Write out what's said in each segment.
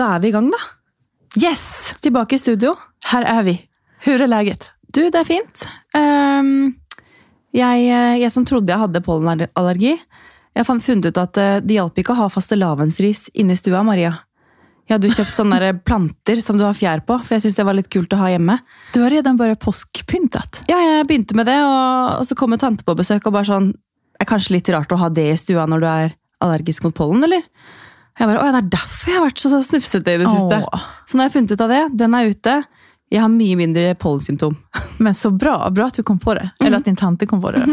Da er vi i gang, da. Yes! Tilbake i studio. Her er vi. Hur er läget? Du, det er fint. Um, jeg, eh, jeg som trodde jeg hadde pollenallergi, jeg har funnet ut at eh, det hjalp ikke å ha fastelavnsris inne i stua, Maria. Jeg hadde jo kjøpt sånne planter som du har fjær på, for jeg syntes det var litt kult å ha hjemme. Du har redan bare påskpyntet? Ja, jeg begynte med det, og, så kom en tante på besøk og bare sånn Det er kanskje litt rart å ha det i stua når du er allergisk mot pollen, eller? Jeg bare, Å det er derfor jeg har vært så, så snufsete i det siste. Åh, Så nå har jeg funnet ut av det. Den er ute. Jeg har mye mindre pollensymptom. men så bra. Bra at du kom på det. Eller at din tante kom på det.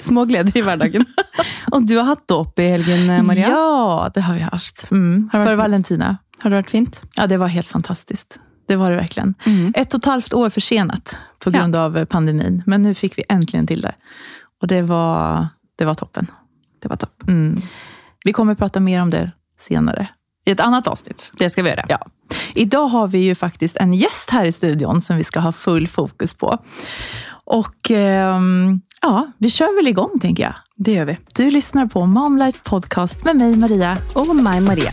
Små gleder i hverdagen. og du har hatt dåp i helgen, eh, Maria. Ja, det har vi hatt. Mm. Har det Valentina. Har det vært fint? Ja, det var helt fantastisk. Det var det virkelig. Mm. Ett og et halvt år forsenet på Ja. pandemien, av eh, pandemin. Men nå fikk vi endelig til det. Og det var, det var toppen. Det var topp. Mm. Vi kommer prate mer om det senare. I ett annat avsnitt. Det skal vi gjøre. Ja. Idag har vi ju faktiskt en gäst här i studion som vi ska ha full fokus på. Och eh, ja, vi kör väl igång tänker jag. Det gjør vi. Du lyssnar på Momlife Podcast med mig Maria. Og meg, Maria.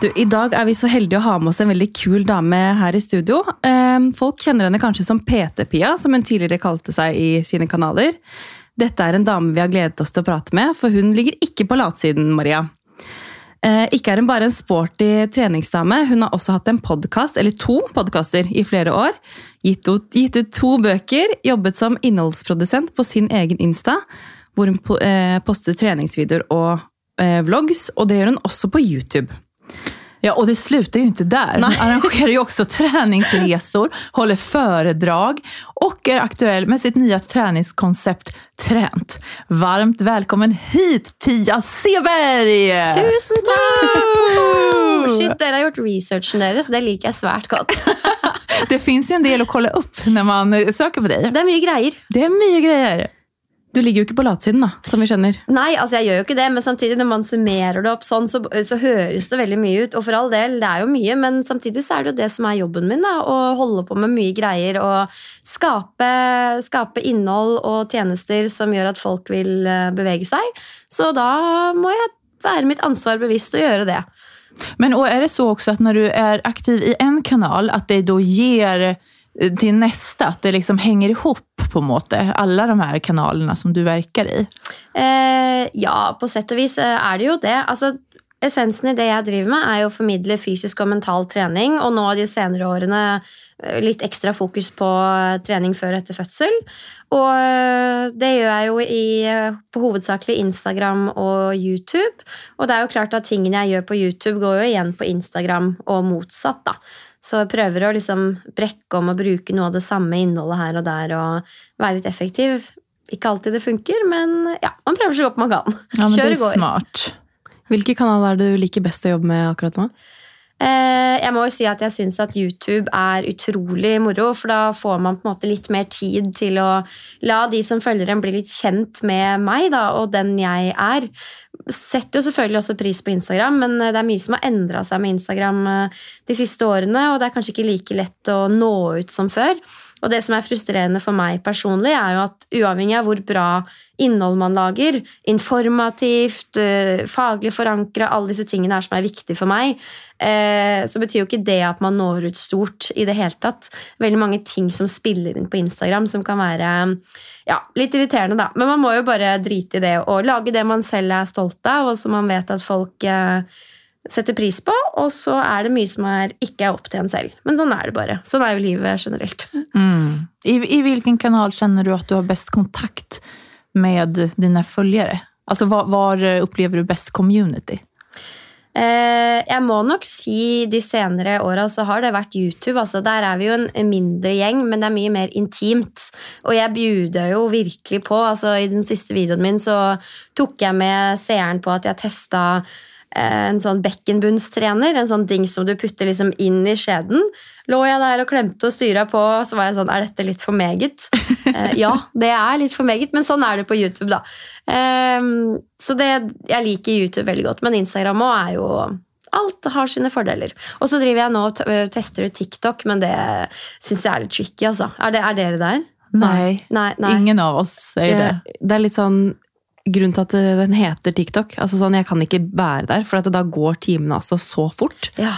Du, I dag er vi så heldige å ha med oss en veldig kul dame her i studio. Eh, Folk kjenner henne kanskje som PT-Pia, som hun tidligere kalte seg i sine kanaler. Dette er en dame vi har gledet oss til å prate med, for hun ligger ikke på latsiden, Maria. Eh, ikke er hun bare en sporty treningsdame, hun har også hatt en podcast, eller to podkaster i flere år. Gitt ut, gitt ut to bøker, jobbet som innholdsprodusent på sin egen Insta, hvor hun eh, poster treningsvideoer og eh, vlogs, og det gjør hun også på YouTube. Ja, och det slutar ju inte där. Hon Nej. arrangerar ju också träningsresor, håller föredrag och är aktuell med sitt nya träningskoncept Tränt. Varmt välkommen hit Pia Seberg! Tusen takk! Shit, dere har gjort researchen deres. Det liker jeg svært godt. Det finns ju en del att kolla upp när man söker på dig. Det er mye greier. Det är mycket grejer. Du ligger jo ikke på latsiden, da, som vi skjønner. Nei, altså jeg gjør jo ikke det, men samtidig når man summerer det opp sånn, så, så høres det veldig mye ut. Og for all del, det er jo mye, men samtidig så er det jo det som er jobben min. da, Å holde på med mye greier og skape, skape innhold og tjenester som gjør at folk vil eh, bevege seg. Så da må jeg være mitt ansvar bevisst og gjøre det. Men og er det så også at når du er aktiv i en kanal, at det da ger eh, till nästa, att det liksom hänger ihop på en måte, alla de här kanalerna som du verkar i? Eh, ja, på sett og vis eh, er det jo det. Altså, essensen i det jeg driver med, er jo å formidle fysisk og mental trening, og nå de senere årene eh, litt ekstra fokus på eh, trening før og etter fødsel. Og eh, det gjør jeg jo i, eh, på hovedsakelig Instagram og YouTube. Og det er jo klart at tingene jeg gjør på YouTube, går jo igjen på Instagram og motsatt, da. Så jeg prøver å liksom brekke om og bruke noe av det samme innholdet her og der og være litt effektiv. Ikke alltid det funker, men ja, man prøver så godt man kan. Ja, men Kjør det i går. smart. Hvilke kanaler er det du liker best å jobbe med akkurat nå? Eh, jeg må jo si at jeg syns at YouTube er utrolig moro, for da får man på en måte litt mer tid til å la de som følger en, bli litt kjent med meg da, og den jeg er. Setter jo selvfølgelig også pris på Instagram, men eh, det er mye som har endra seg med Instagram eh, de siste årene, og det er kanskje ikke like lett å nå ut som før. Og det som er frustrerende for meg personlig, er jo at uavhengig av hvor bra innhold man lager, informativt, eh, faglig forankra, alle disse tingene her som er viktige for meg, eh, så betyr jo ikke det at man når ut stort i det hele tatt. Veldig mange ting som spiller inn på Instagram som kan være ja, litt irriterende, da. Men man må jo bare drite i det og lage det man selv er stolt av, og som man vet at folk eh, setter pris på, og så er det mye som er, ikke er opp til en selv. Men sånn er det bare. Sånn er jo livet generelt. Mm. I, I hvilken kanal kjenner du at du har best kontakt med dine følgere? Altså, hva opplever upplever du best community? Eh, jeg må nok si de senere åra så har det vært YouTube. Altså, der er vi jo en mindre gjeng, men det er mye mer intimt. Og jeg bjuder jo virkelig på. Altså, I den siste videoen min så tok jeg med seeren på at jeg testa en sånn bekkenbunnstrener. En sånn ding som du putter liksom inn i skjeden. Lå jeg der og klemte og styra på, så var jeg sånn Er dette litt for meget? Eh, ja, det er litt for meget, men sånn er det på YouTube, da. Eh, så det, jeg liker YouTube veldig godt, men Instagram òg er jo Alt har sine fordeler. Og så driver jeg nå og øh, tester ut TikTok, men det syns jeg er litt tricky. altså. Er, det, er dere der? Nei. Nei, nei. ingen av oss er det. Det er litt sånn Grunnen til at den heter TikTok. altså sånn, Jeg kan ikke være der, for at da går timene altså så fort. Ja.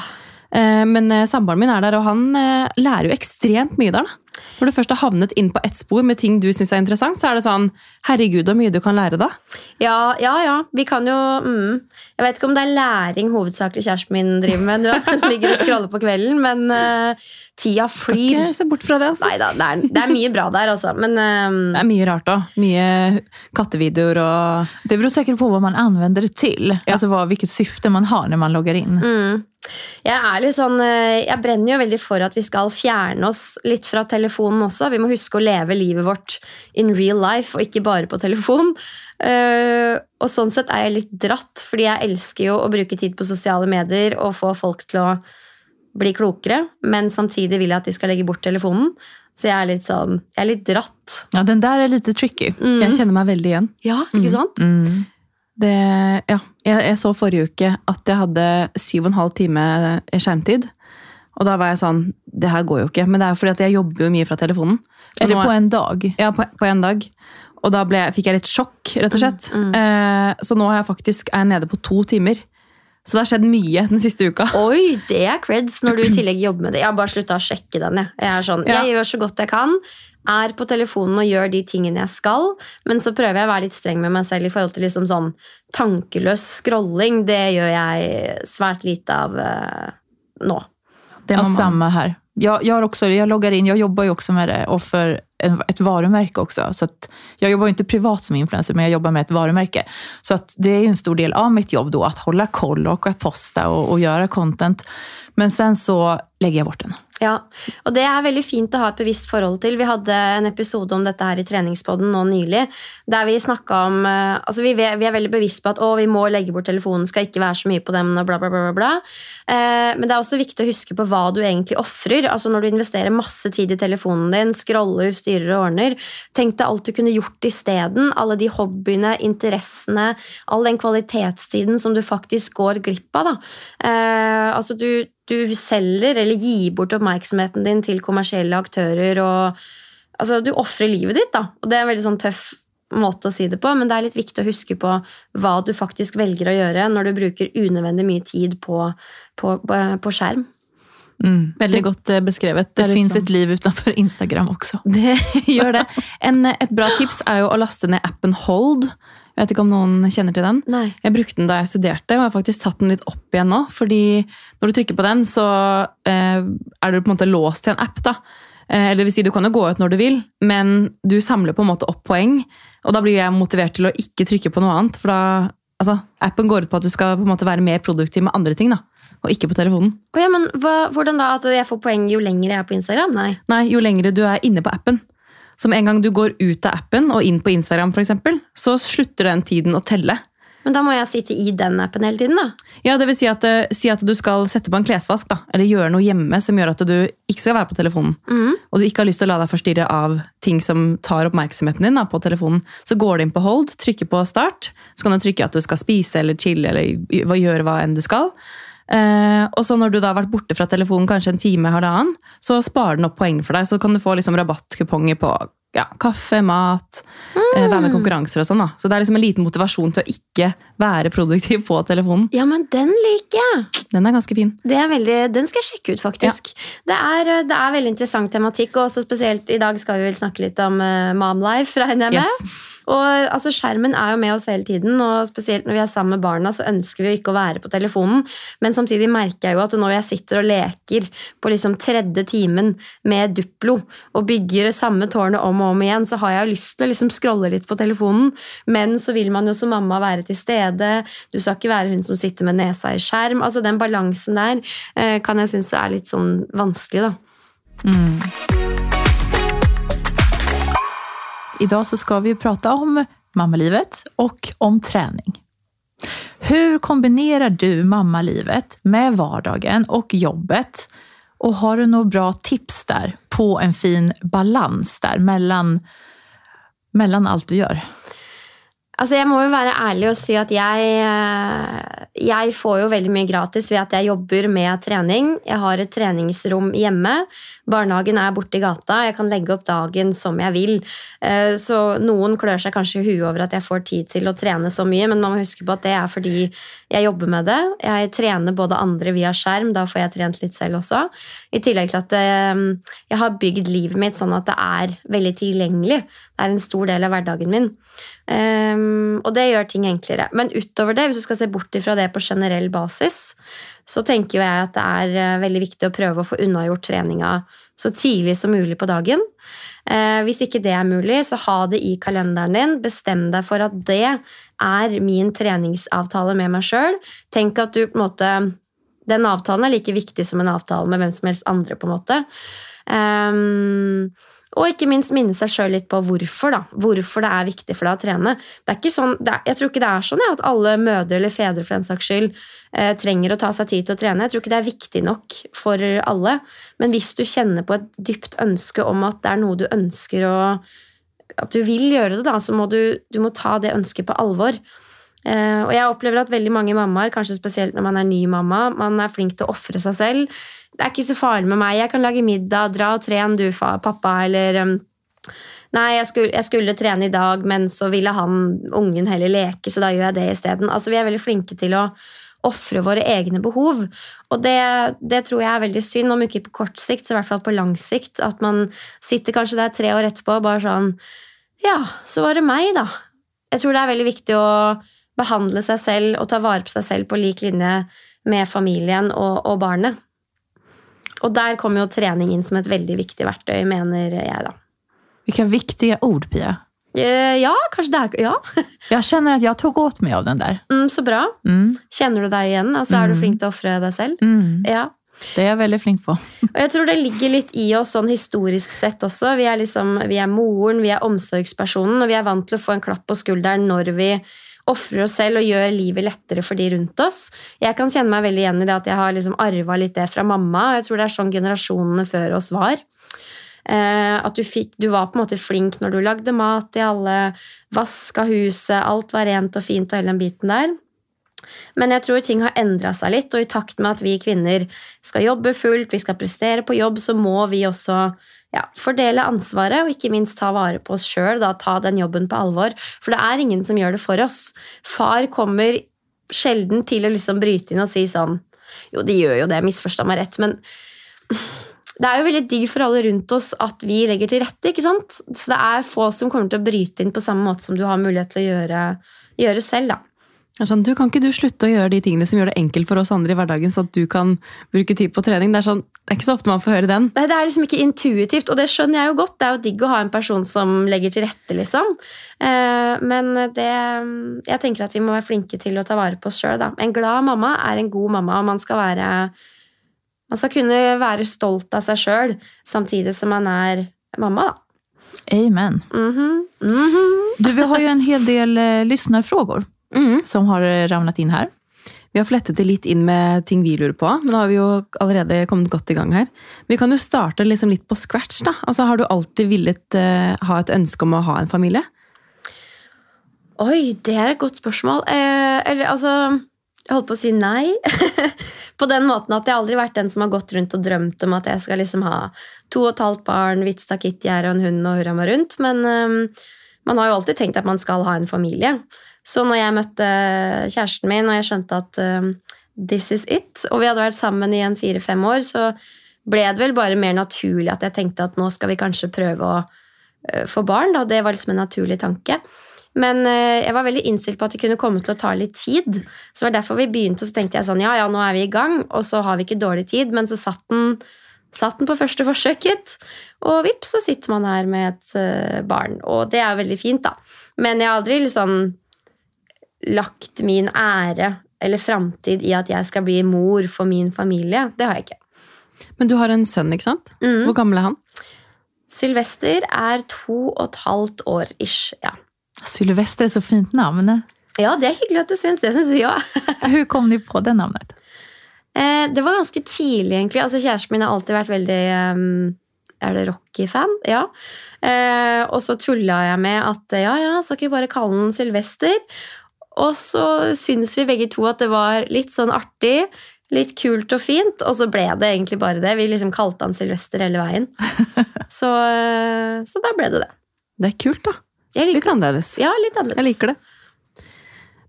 Eh, Men eh, samboeren min er der, og han eh, lærer jo ekstremt mye der. da. Når du først har havnet inn på ett spor med ting du syns er interessant, så er det sånn Herregud, så mye du kan lære da. Ja, ja, ja. Vi kan jo mm. Jeg vet ikke om det er læring hovedsakelig kjæresten min driver med når han ligger og scroller på kvelden, men uh, tida Skal Kan ikke se bort fra det. altså. Neida, det er, det er mye bra der, altså. Men um, Det er mye rart òg. Mye kattevideoer og Det beror sikkert på hva man anvender det till. Alltså vad, hvilket syfte man har når man logger inn. mm. Jeg er litt sånn eh, Jeg brenner jo veldig for at vi skal fjerne oss litt fra telefonen også. Vi må huske å leve livet vårt in real life, og ikke bare på telefon. Eh, og sånn sett er jeg litt dratt, fordi jeg elsker jo å bruke tid på sosiale medier og få folk til å bli klokere, men samtidig vil jeg at de skal legge bort telefonen. Så jeg er litt sånn Jeg er litt dratt. Ja, den der er litt tricky. Mm. Jeg kjenner meg veldig igjen. Ja, ikke sant? Mm. Det, ja, jeg, jeg så forrige uke at jeg hadde syv og en halv time skjermtid. Og da var jeg sånn Det her går jo ikke. Men det er jo fordi at jeg jobber jo mye fra telefonen. Så Eller på en dag. Ja, på, på en dag. Og da ble, fikk jeg litt sjokk, rett og slett. Eh, så nå er jeg faktisk er jeg nede på to timer. Så det har skjedd mye den siste uka. Oi, det er creds når du i tillegg jobber med det. Jeg har bare slutta å sjekke den. Jeg, jeg, sånn, Ja. jeg gjør så godt jeg kan, er på telefonen og gjør de tingene jeg skal, men så prøver jeg å være litt streng med meg selv i forhold til liksom sånn tankeløs scrolling. Det gjør jeg svært lite av uh, nå. Det er samme her. Jeg, jeg, også, jeg loggar inn, jeg jobber jo også med det og för en, ett varumärke också. Så att jag jobbar inte privat som influencer, men jag jobbar med ett varumärke. Så att det är ju en stor del av mitt jobb då, att hålla koll och att posta och, och göra content. Men sen så lägger jag bort den. Ja, og det er veldig fint å ha et bevisst forhold til. Vi hadde en episode om dette her i treningspodden nå nylig, der vi snakka om Altså, vi, er veldig bevisst på at å, vi må legge bort telefonen, skal ikke være så mye på dem, og bla, bla. bla, bla. Eh, men det er også viktig å huske på hva du egentlig ofrer. Altså, når du investerer masse tid i telefonen din, scroller, styrer og ordner, tenk deg alt du kunne gjort isteden. Alle de hobbyene, interessene, all den kvalitetstiden som du faktisk går glipp av. Eh, altså, du du selger eller gir bort oppmerksomheten din til kommersielle aktører. og altså, Du ofrer livet ditt, da. Og det er en veldig sånn tøff måte å si det på, men det er litt viktig å huske på hva du faktisk velger å gjøre når du bruker unødvendig mye tid på, på, på, på skjerm. Mm. Veldig Det, godt eh, beskrevet. det det fins finns sånn- ett liv utenfor Instagram også. Det gjør det. En, et bra tips er jo å laste ned appen Hold. Jeg vet ikke om noen kjenner til den. Nei. Jeg brukte den da jeg studerte, og jeg har faktisk tatt den litt opp igjen nå. fordi når du trykker på den, så eh, er du på en måte låst til en app. da. Eh, eller vil si, Du kan jo gå ut når du vil, men du samler på en måte opp poeng. Og da blir jeg motivert til å ikke trykke på noe annet. For da, altså, appen går ut på at du skal på en måte være mer produktiv med andre ting. da, Og ikke på telefonen. Oh, ja, men hva, Hvordan da? At jeg får poeng jo lenger jeg er på Instagram? Nei. Nei, jo lengre du er inne på appen. Som en gang du går ut av appen og inn på Instagram, for eksempel, så slutter den tiden å telle. Men da må jeg sitte i den appen hele tiden, da. Ja, det vil si at, eh, si at du skal sette på en klesvask, da, eller gjøre noe hjemme som gjør at du ikke skal være på telefonen, Mm. og du ikke har lyst til å la deg forstyrre av ting som tar oppmerksomheten din da, på telefonen, så går du inn på hold, trykker på start, så kan du trykke at du skal spise eller chille eller gjøre hva enn du skal. Eh, og så når du da har vært borte fra telefonen kanskje en time, halvannen, så sparer den opp poeng for deg, så kan du få liksom rabattkuponger på ja, kaffe, mat, eh, være med i konkurranser og sånn. da. Så det er liksom en liten motivasjon til å ikke være produktiv på telefonen. Ja, men den liker jeg! Den er ganske fin. Det er veldig, den skal jeg sjekke ut, faktisk. Det, er, det er veldig interessant tematikk, og også spesielt i dag skal vi vel snakke litt om uh, Mom Life, regner jeg med. Yes. Og altså, Skjermen er jo med oss hele tiden, og spesielt når vi er sammen med barna, så ønsker vi jo ikke å være på telefonen. Men samtidig merker jeg jo at når jeg sitter og leker på liksom tredje timen med Duplo og bygger samme tårnet om og om igjen, så har jeg jo lyst til å liksom scrolle litt på telefonen. Men så vil man jo som mamma være til stede. Du skal ikke være hun som sitter med nesa i skjerm. Altså Den balansen der eh, kan jeg synes er litt sånn vanskelig, da. Idag så ska vi prate om mammalivet och om träning. Hur kombinerar du mammalivet med vardagen och jobbet? Och har du några bra tips där på en fin balans mellan allt du gör? Altså, Jeg må jo være ærlig og si at jeg, eh, jeg får jo veldig mye gratis ved at jeg jobber med trening. Jeg har et treningsrom hjemme. Barnehagen er borti gata. Jeg kan legge opp dagen som jeg vil. Eh, så noen klør seg kanskje i huet over at jeg får tid til å trene så mye, men man må huske på at det er fordi jeg jobber med det. Jeg trener både andre via skjerm, da får jeg trent litt selv også. I tillegg til at eh, jeg har bygd livet mitt sånn at det er veldig tilgjengelig. Det er en stor del av hverdagen min. Um, og det gjør ting enklere. Men utover det, hvis du skal se bort ifra det på generell basis, så tenker jeg at det er uh, veldig viktig å prøve å få unnagjort treninga så tidlig som mulig på dagen. Eh, hvis ikke det er mulig, så ha det i kalenderen din. Bestem deg for at det er min treningsavtale med meg sjøl. Tenk at du på en måte Den avtalen er like viktig som en avtale med hvem som helst andre, på en måte. Um, og ikke minst minne seg sjøl litt på hvorfor. da, Hvorfor det er viktig for deg å trene. Det er ikke sånn, er, jeg tror ikke det er sånn ja, at alle mødre eller fedre for den saks skyld eh, trenger å ta seg tid til å trene. Jeg tror ikke det er viktig nok for alle. Men hvis du kjenner på et dypt ønske om at det er noe du ønsker å At du vil gjøre det, da, så må du, du må ta det ønsket på alvor. Eh, og jeg opplever at veldig mange mammaer, kanskje spesielt når man er ny mamma, man er flink til å ofre seg selv det er ikke så farlig med meg. Jeg kan lage middag, dra og trene du, pappa, eller um, Nei, jeg skulle, jeg skulle, trene i dag, men så ville han, ungen, heller leke, så da gjør jeg det isteden. Altså, vi er veldig flinke til å ofre våre egne behov. Og det, det, tror jeg er veldig synd, om ikke på kort sikt, så i hvert fall på lang sikt. At man sitter kanskje der tre år etterpå og bare sånn Ja, så var det meg, da. Jeg tror det er veldig viktig å behandle seg selv og ta vare på seg selv på lik linje med familien og, og barnet. Og der kommer jo trening inn som et veldig viktig verktøy, mener jeg, da. Hvilke viktige ord, Pia. Uh, ja, kanskje det er Ja. jeg kjenner at jeg tok åt meg av den der. Mm, så bra. Mm. Kjenner du deg igjen? Altså, Er du mm. flink til å ofre deg selv? Mm. Ja. Det er jeg veldig flink på. og jeg tror det ligger litt i oss sånn historisk sett også. Vi er, liksom, vi er moren, vi er omsorgspersonen, og vi er vant til å få en klapp på skulderen når vi ofrer oss selv og gjør livet lettere for de rundt oss. Jeg kan kjenne meg veldig igjen i det at jeg har liksom arva litt det fra mamma. og Jeg tror det er sånn generasjonene før oss var. Eh, at du, fikk, du, var på en måte flink når du lagde mat til alle, vaska huset, alt var rent og fint og hele den biten der. Men jeg tror ting har endra seg litt, og i takt med at vi kvinner skal jobbe fullt, vi skal prestere på jobb, så må vi også ja, fordele ansvaret og ikke minst ta vare på oss sjøl. Ta den jobben på alvor. For det er ingen som gjør det for oss. Far kommer sjelden til å liksom bryte inn og si sånn Jo, de gjør jo det, misforstå meg rett, men det er jo veldig digg for alle rundt oss at vi legger til rette. ikke sant? Så det er få som kommer til å bryte inn på samme måte som du har mulighet til å gjøre, gjøre selv. da. Sånn, du Kan ikke du slutte å gjøre de tingene som gjør det enkelt for oss andre i hverdagen, så at du kan bruke tid på trening? Det er, sånn, det er ikke så ofte man får høre den. Nei, Det er liksom ikke intuitivt, og det skjønner jeg jo godt. Det er jo digg å ha en person som legger til rette, liksom. Eh, men det Jeg tenker at vi må være flinke til å ta vare på oss sjøl, da. En glad mamma er en god mamma, og man skal være Man skal kunne være stolt av seg sjøl samtidig som man er mamma, da. Amen. Mm -hmm. Mm -hmm. Du, vi har jo en hel del eh, lyssnarfrågor Mm. som har eh, ramlet inn her. Vi har flettet det litt inn med ting vi lurer på, men da har vi jo allerede kommet godt i gang her. Vi kan jo starte liksom litt på scratch. da. Altså, Har du alltid villet uh, ha et ønske om å ha en familie? Oi, det er et godt spørsmål. Eh, eller altså Jeg holdt på å si nei. på den måten at jeg aldri har vært den som har gått rundt og drømt om at jeg skal liksom ha to og et halvt barn, hvitt stakittgjerde og en hund og hurra meg rundt. Men um, man har jo alltid tenkt at man skal ha en familie. Så når jeg møtte kjæresten min og jeg skjønte at uh, this is it, og vi hadde vært sammen i en fire-fem år, så ble det vel bare mer naturlig at jeg tenkte at nå skal vi kanskje prøve å uh, få barn. Da. Det var liksom en naturlig tanke. Men uh, jeg var veldig innstilt på at det kunne komme til å ta litt tid. Så det var derfor vi begynte, og så tenkte jeg sånn ja, ja, nå er vi i gang, og så har vi ikke dårlig tid, men så satt den, satt den på første forsøket, og vips, så sitter man her med et barn. Og det er jo veldig fint, da. Men jeg har aldri liksom lagt min ære eller framtid i at jeg skal bli mor for min familie. Det har jeg ikke. Men du har en sønn, ikke sant? Mm. Hvor gammel er han? Sylvester er to og et halvt år ish. ja. Sylvester er så fint navn. Ja, det er hyggelig at du syns det. Syns vi òg. Hvordan kom de på det navnet? Eh, det var ganske tidlig, egentlig. Altså, Kjæresten min har alltid vært veldig um, er det Rocky-fan. Ja. Eh, og så tulla jeg med at ja, ja, skal ikke bare kalle den Sylvester? Og så syns vi begge to at det var litt sånn artig, litt kult og fint, og så ble det egentlig bare det. Vi liksom kalte han Sylvester hele veien. så, eh, så da ble det det. Det er kult, da. Litt annerledes. Ja, litt annerledes. Jeg liker det.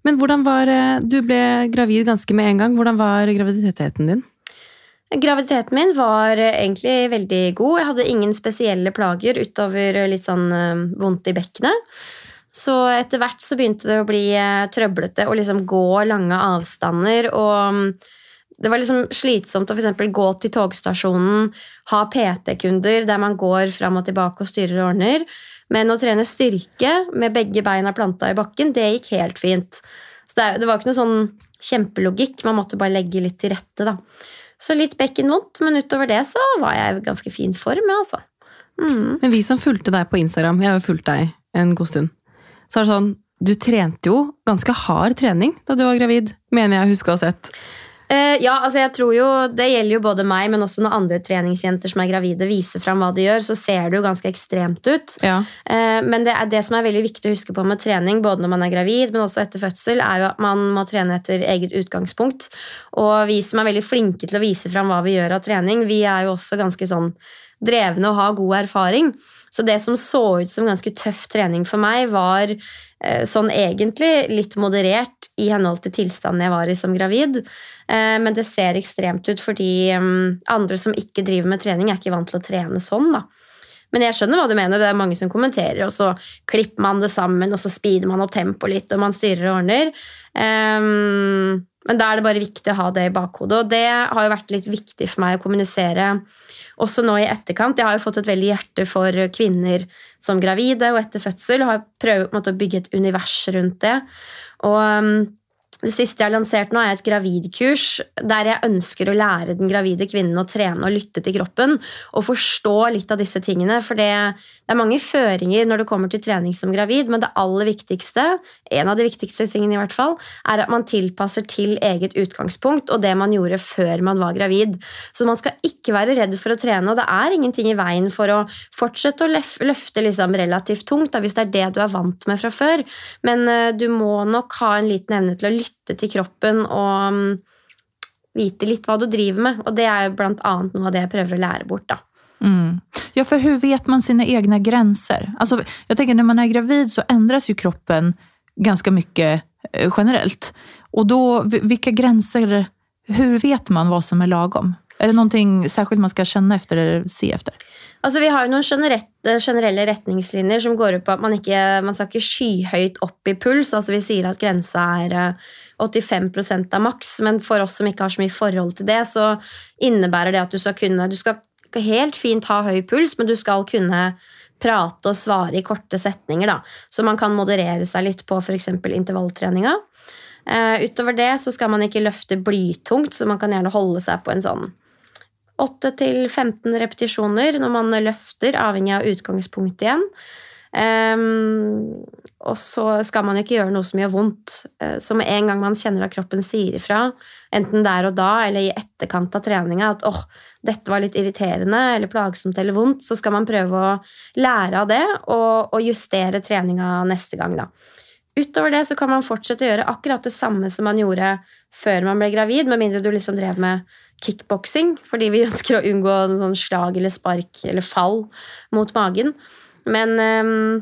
Men hvordan var eh, Du ble gravid ganske med en gang. Hvordan var graviditeten din? Graviditeten min var eh, egentlig veldig god. Jeg hadde ingen spesielle plager utover litt sånn vondt i bekkenet. Så etter hvert så begynte det å bli eh, trøblete å liksom gå lange avstander. Og mm, det var liksom slitsomt å for gå til togstasjonen, ha PT-kunder der man går fram og tilbake og styrer og ordner. Men å trene styrke med begge beina planta i bakken, det gikk helt fint. Så det, var ikke noe sånn kjempelogikk, man måtte bare legge litt til rette, da. Så litt bekkenvondt, men utover det så var jeg i ganske fin form, ja, altså. Mm. Men vi som fulgte deg på Instagram, jeg har jo fulgt deg en god stund, så er det sånn Du trente jo ganske hard trening da du var gravid, mener jeg å huske å ha sett. Eh, ja, altså jeg tror jo, Det gjelder jo både meg, men også når andre treningsjenter som er gravide, viser fram hva de gjør, så ser det jo ganske ekstremt ut. Ja. Eh, men det, er det som er veldig viktig å huske på med trening, både når man er gravid, men også etter fødsel, er jo at man må trene etter eget utgangspunkt. Og vi som er veldig flinke til å vise fram hva vi gjør av trening, vi er jo også ganske sånn drevne og har god erfaring. Så det som så ut som ganske tøff trening for meg, var eh, sånn egentlig litt moderert i henhold til tilstanden jeg var i som gravid. Eh, men det ser ekstremt ut fordi mm, andre som ikke driver med trening, er ikke vant til å trene sånn. da. Men jeg skjønner hva du mener, det er mange som kommenterer, og så klipper man det sammen, og så speeder man opp tempoet litt, og man styrer og ordner. Ehm, men da er det bare viktig å ha det i bakhodet, og det har jo vært litt viktig for meg å kommunisere også nå i etterkant. Jeg har jo fått et veldig hjerte for kvinner som gravide og etter fødsel, og har prøvd å bygge et univers rundt det. Og um, det siste jeg har lansert nå, er et gravidkurs der jeg ønsker å lære den gravide kvinnen å trene og lytte til kroppen og forstå litt av disse tingene. For det, det er mange føringer når det kommer til trening som gravid, men det aller viktigste, en av de viktigste tingene i hvert fall, er at man tilpasser til eget utgangspunkt og det man gjorde før man var gravid. Så man skal ikke være redd for å trene, og det er ingenting i veien for å fortsette å løfte liksom relativt tungt da, hvis det er det du er vant med fra før. Men eh, du må nok ha en liten evne til å lytte til kroppen og mm, vite litt hva du driver med. Og det er jo blant annet noe av det jeg prøver å lære bort. da. Mm. Ja, for hvordan vet man sine egne grenser? Alltså, jeg tenker Når man er gravid så endres jo kroppen ganske mye generelt. Og da, hvilke grenser Hvordan vet man hva som er lagom? Er det noe særskilt man skal kjenne efter eller se efter? Altså, Vi har jo noen generelle retningslinjer som går ut på at man ikke man skal ikke skyhøyt opp i puls. altså Vi sier at grensa er eh, 85% av maks, men for oss som ikke har så mye forhold til det, så innebærer det at du skal kunne Du skal helt fint ha høy puls, men du skal kunne prate og svare i korte setninger. da, Så man kan moderere seg litt på f.eks. intervalltreninga. Uh, utover det så skal man ikke løfte blytungt, så man kan gjerne holde seg på en sånn 8-15 repetisjoner når man løfter, avhengig av utgangspunktet igjen. Um, og så skal man ikke gjøre noe som gjør vondt. Eh, Så med en gang man kjenner at kroppen sier ifra, enten der og da eller i etterkant av treninga, at åh, dette var litt irriterende eller plagsomt eller vondt, så skal man prøve å lære av det og, og justere treninga neste gang. da. Utover det så kan man fortsette å gjøre akkurat det samme som man gjorde før man ble gravid, med mindre du liksom drev med kickboksing, fordi vi ønsker å unngå sånn slag eller spark eller fall mot magen. Men um,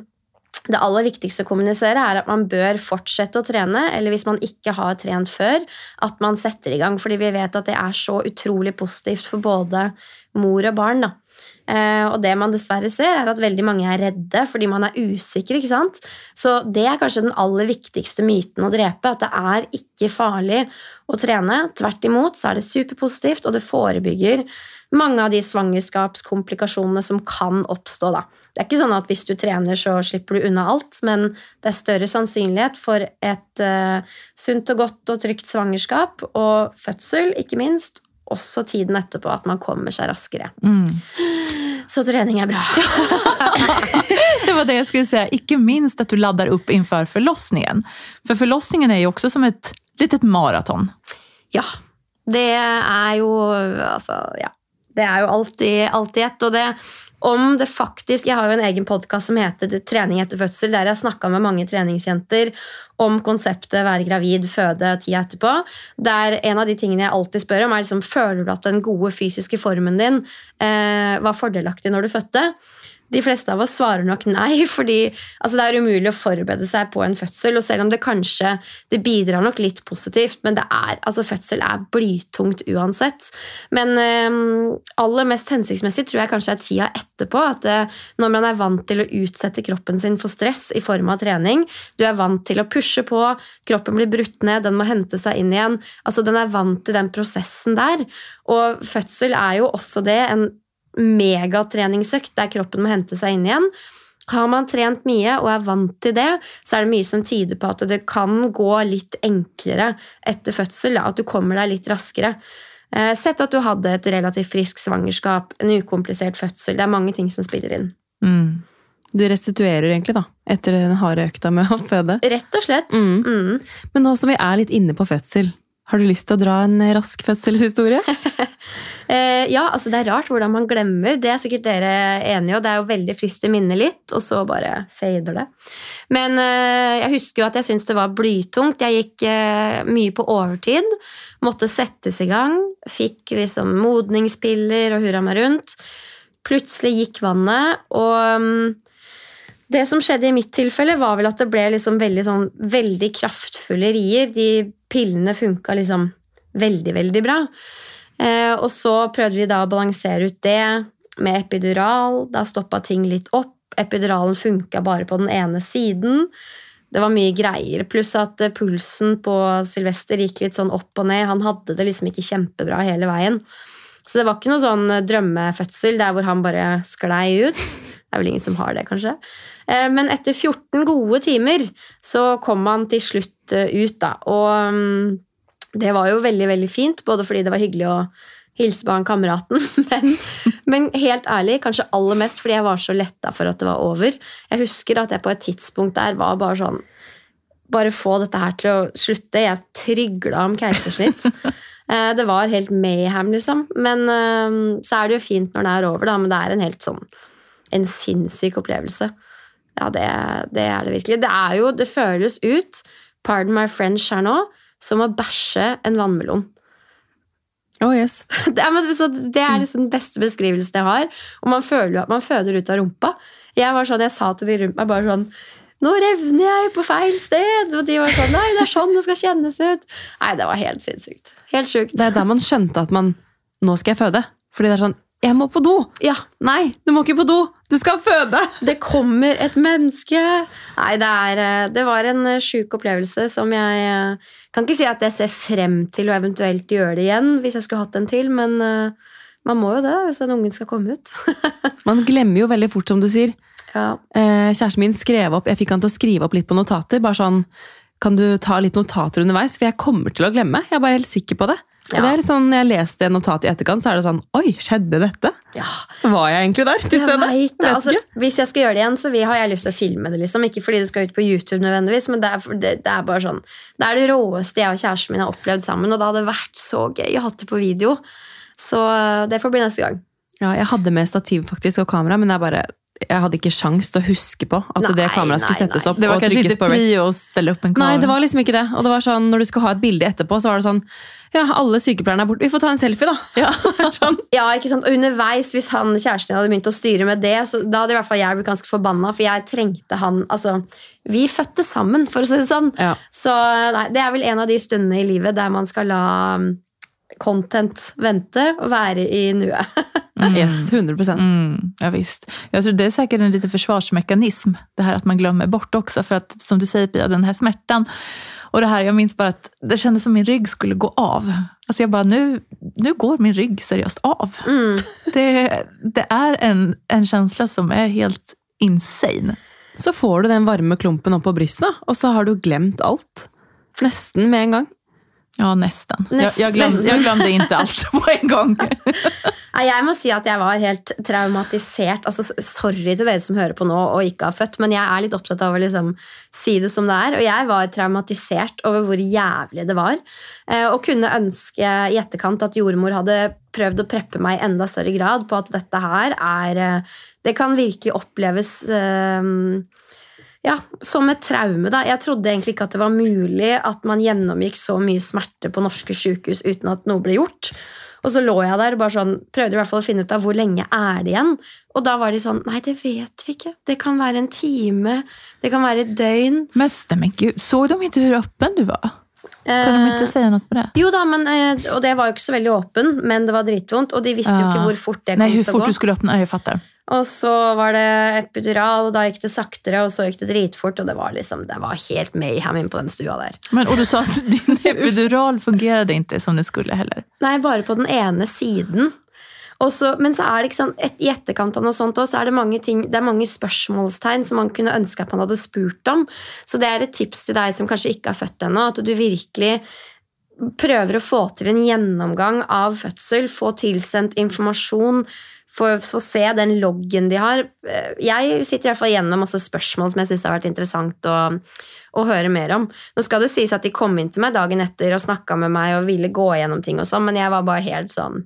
det aller viktigste å kommunisere er at man bør fortsette å trene, eller hvis man ikke har trent før, at man setter i gang, fordi vi vet at det er så utrolig positivt for både mor og barn. da. Eh, og det man dessverre ser, er at veldig mange er redde fordi man er usikker. ikke sant? Så det er kanskje den aller viktigste myten å drepe, at det er ikke farlig å trene. Tvert imot så er det superpositivt, og det forebygger mange av de svangerskapskomplikasjonene som kan oppstå. da. Det er ikke sånn at hvis du trener, så slipper du unna alt, men det er større sannsynlighet for et uh, sunt og godt og trygt svangerskap og fødsel, ikke minst. Også tiden etterpå, at man kommer seg raskere. Mm. Så trening er bra. Det var det jeg skulle si. Ikke minst at du lader opp innenfor forlossningen. For forlossningen er jo også som et lite maraton. Ja. Det er jo Altså, ja. Det er jo alltid, alltid ett. Og det om det faktisk Jeg har jo en egen podkast som heter Trening etter fødsel, der jeg har snakka med mange treningsjenter om konseptet være gravid, føde og tida etterpå. Der en av de tingene jeg alltid spør om, er liksom, føler du at den gode fysiske formen din eh, var fordelaktig når du fødte. De fleste av oss svarer nok nei, fordi altså, det er umulig å forberede seg på en fødsel. Og selv om det kanskje det bidrar nok litt positivt, men er, altså, fødsel er blytungt uansett. Men øh, aller mest hensiktsmessig tror jeg kanskje er tida etterpå. At øh, når man er vant til å utsette kroppen sin for stress i form av trening, du er vant til å pushe på, kroppen blir brutt ned, den må hente seg inn igjen. altså Den er vant til den prosessen der. Og fødsel er jo også det. en megatreningsøkt der kroppen må hente seg inn igjen. Har man trent mye og er vant til det, så er det mye som tyder på at det kan gå litt enklere etter fødsel. At du kommer deg litt raskere. Eh, sett at du hadde et relativt friskt svangerskap, en ukomplisert fødsel. Det er mange ting som spiller inn. Mm. Du restituerer egentlig da, etter den harde økta med å føde. Rett og slett. Mm. Mm. Men nå som vi er litt inne på fødsel, har du lyst til å dra en rask fødselshistorie? Eh, ja, altså det er rart hvordan man glemmer. Det er sikkert dere enige og Det er jo veldig frist i minnet litt, og så bare fader det. Men eh, jeg husker jo at jeg syntes det var blytungt. Jeg gikk eh, mye på overtid. Måtte settes i gang. Fikk liksom modningspiller og hurra meg rundt. Plutselig gikk vannet, og mm, det som skjedde i mitt tilfelle, var vel at det ble liksom veldig, sånn, veldig kraftfulle rier. De pillene funka liksom veldig, veldig bra. Eh, og så prøvde vi da å balansere ut det med epidural. Da stoppa ting litt opp. Epiduralen funka bare på den ene siden. Det var mye greier. Pluss at eh, pulsen på Sylvester gikk litt sånn opp og ned. Han hadde det liksom ikke kjempebra hele veien. Så det var ikke noe sånn drømmefødsel der hvor han bare sklei ut. Det er vel ingen som har det, kanskje. Eh, men etter 14 gode timer så kom han til slutt eh, ut, da. Og mm, det var jo veldig, veldig fint, både fordi det var hyggelig å hilse på han kameraten, men, men, helt ærlig, kanskje aller mest fordi jeg var så letta for at det var over. Jeg husker at jeg på et tidspunkt der var bare sånn Bare få dette her til å slutte. Jeg trygla om keisersnitt. Eh, det var helt mayhem, liksom. Men så er det jo fint når det er over, da, men det er en helt sånn en sinnssyk opplevelse. Ja, det, det, er det virkelig. Det er jo, det føles ut, pardon my French her nå, som å bæsje en vannmelon. Oh, yes. det, er, det er liksom den beste beskrivelsen jeg har. Og man føler man føder ut av rumpa. Jeg var sånn, jeg sa til de rundt meg bare sånn Nå revner jeg på feil sted! Og de var sånn Nei, det er sånn det skal kjennes ut. Nei, det var helt sinnssykt. Helt sjukt. Det er da man skjønte at man Nå skal jeg føde. Fordi det er sånn 'Jeg må på do!' Ja. Nei, du må ikke på do! Du skal føde! Det kommer et menneske! Nei, det, er, eh, det var en eh, sjuk opplevelse som jeg eh, Kan ikke si at jeg ser frem til å eventuelt gjøre det igjen hvis jeg skulle hatt en til, men man må jo det hvis den ungen skal komme ut. man glemmer jo veldig fort, som du sier. Ja. Kjæresten min skrev opp, jeg fikk han til å skrive opp litt på notater. bare sånn, Kan du ta litt notater underveis? For jeg kommer til å glemme. Jeg er bare helt sikker på det. Ja. Og det er litt sånn, Når jeg leste notatet i etterkant, så er det sånn Oi, skjedde dette? Ja. Var jeg egentlig der til stede? Jeg vet, altså, hvis jeg skal gjøre det igjen, så har jeg lyst til å filme det. liksom. Ikke fordi det skal ut på YouTube, nødvendigvis, men det er, det, det er bare sånn Det er det råeste jeg og kjæresten min har opplevd sammen, og det hadde vært så gøy å ha det på video. Så eh, det får bli neste gang. Ja, jeg hadde med stativ faktisk og kamera, men jeg bare jeg hadde ikke sjans til å huske på at nei, det kameraet skulle settes opp. Det var kanskje ikke prio å stelle opp en kamera? Nei, det var liksom ikke det. Og det var sånn, når du skulle ha et bilde etterpå, så var det sånn Ja, alle sykepleierne er borte. Vi får ta en selfie, da. Ja, sånn. ja ikke sant. Og underveis, hvis han kjæresten hadde begynt å styre med det, så da hadde i hvert fall jeg blitt ganske forbanna, for jeg trengte han Altså, vi fødte sammen, for å si det sånn. Ja. Så nei, det er vel en av de stundene i livet der man skal la content vente og være i nuet. Mm. Yes, 100 mm, Ja, visst. Jag tror det är säkert en liten försvarsmekanism, det här att man glömmer bort också. För att som du säger Pia, den här smärtan. Och det här, jag minns bara att det kändes som min rygg skulle gå av. Alltså jag bara, nu, nu går min rygg seriöst av. Mm. Det, det er en, en känsla som er helt insane. Så får du den varme klumpen opp på brystet, og så har du glemt alt. Nesten med en gang. Ja, nesten. nesten. Jeg, jag, glömde, jag glömde inte allt på en gang. Jeg må si at jeg var helt traumatisert. Altså, sorry til dere som hører på nå og ikke har født, men jeg er litt opptatt av å liksom si det som det er. Og jeg var traumatisert over hvor jævlig det var. Eh, og kunne ønske i etterkant at jordmor hadde prøvd å preppe meg i enda større grad på at dette her er eh, Det kan virkelig oppleves eh, ja, som et traume. da. Jeg trodde egentlig ikke at det var mulig at man gjennomgikk så mye smerte på norske sykehus uten at noe ble gjort. Og så lå jeg der og bare sånn, prøvde i hvert fall å finne ut av hvor lenge er det igjen. Og da var de sånn Nei, det vet vi ikke. Det kan være en time. Det kan være et døgn. Men, stemmer ikke. Så de ikke hvor åpen du var? Kan de ikke si noe på det? Jo da, men, eh, og det var jo ikke så veldig åpen, men det var dritvondt. Og de visste jo ikke hvor fort det kom Nej, hur til å fort gå. du skulle åpne, jag fattar. Og så var det epidural, og da gikk det saktere, og så gikk det dritfort. Og det var liksom, det var helt mayhem inn på den stua der. Men, og du sa at din epidural fungerte ikke som det skulle heller. Nei, bare på den ene siden. Så, men så er det ikke sånn, et, i etterkant av noe sånt også, så er det mange, ting, det er mange spørsmålstegn som man kunne ønske at man hadde spurt om. Så det er et tips til deg som kanskje ikke har født ennå, at du virkelig prøver å få til en gjennomgang av fødsel, få tilsendt informasjon, få, å se den loggen de har. Eh, Jeg sitter i hvert fall igjen med masse spørsmål som jeg syns har vært interessant å, å høre mer om. Nå skal det sies at de kom inn til meg dagen etter og snakka med meg og ville gå gjennom ting og sånn, men jeg var bare helt sånn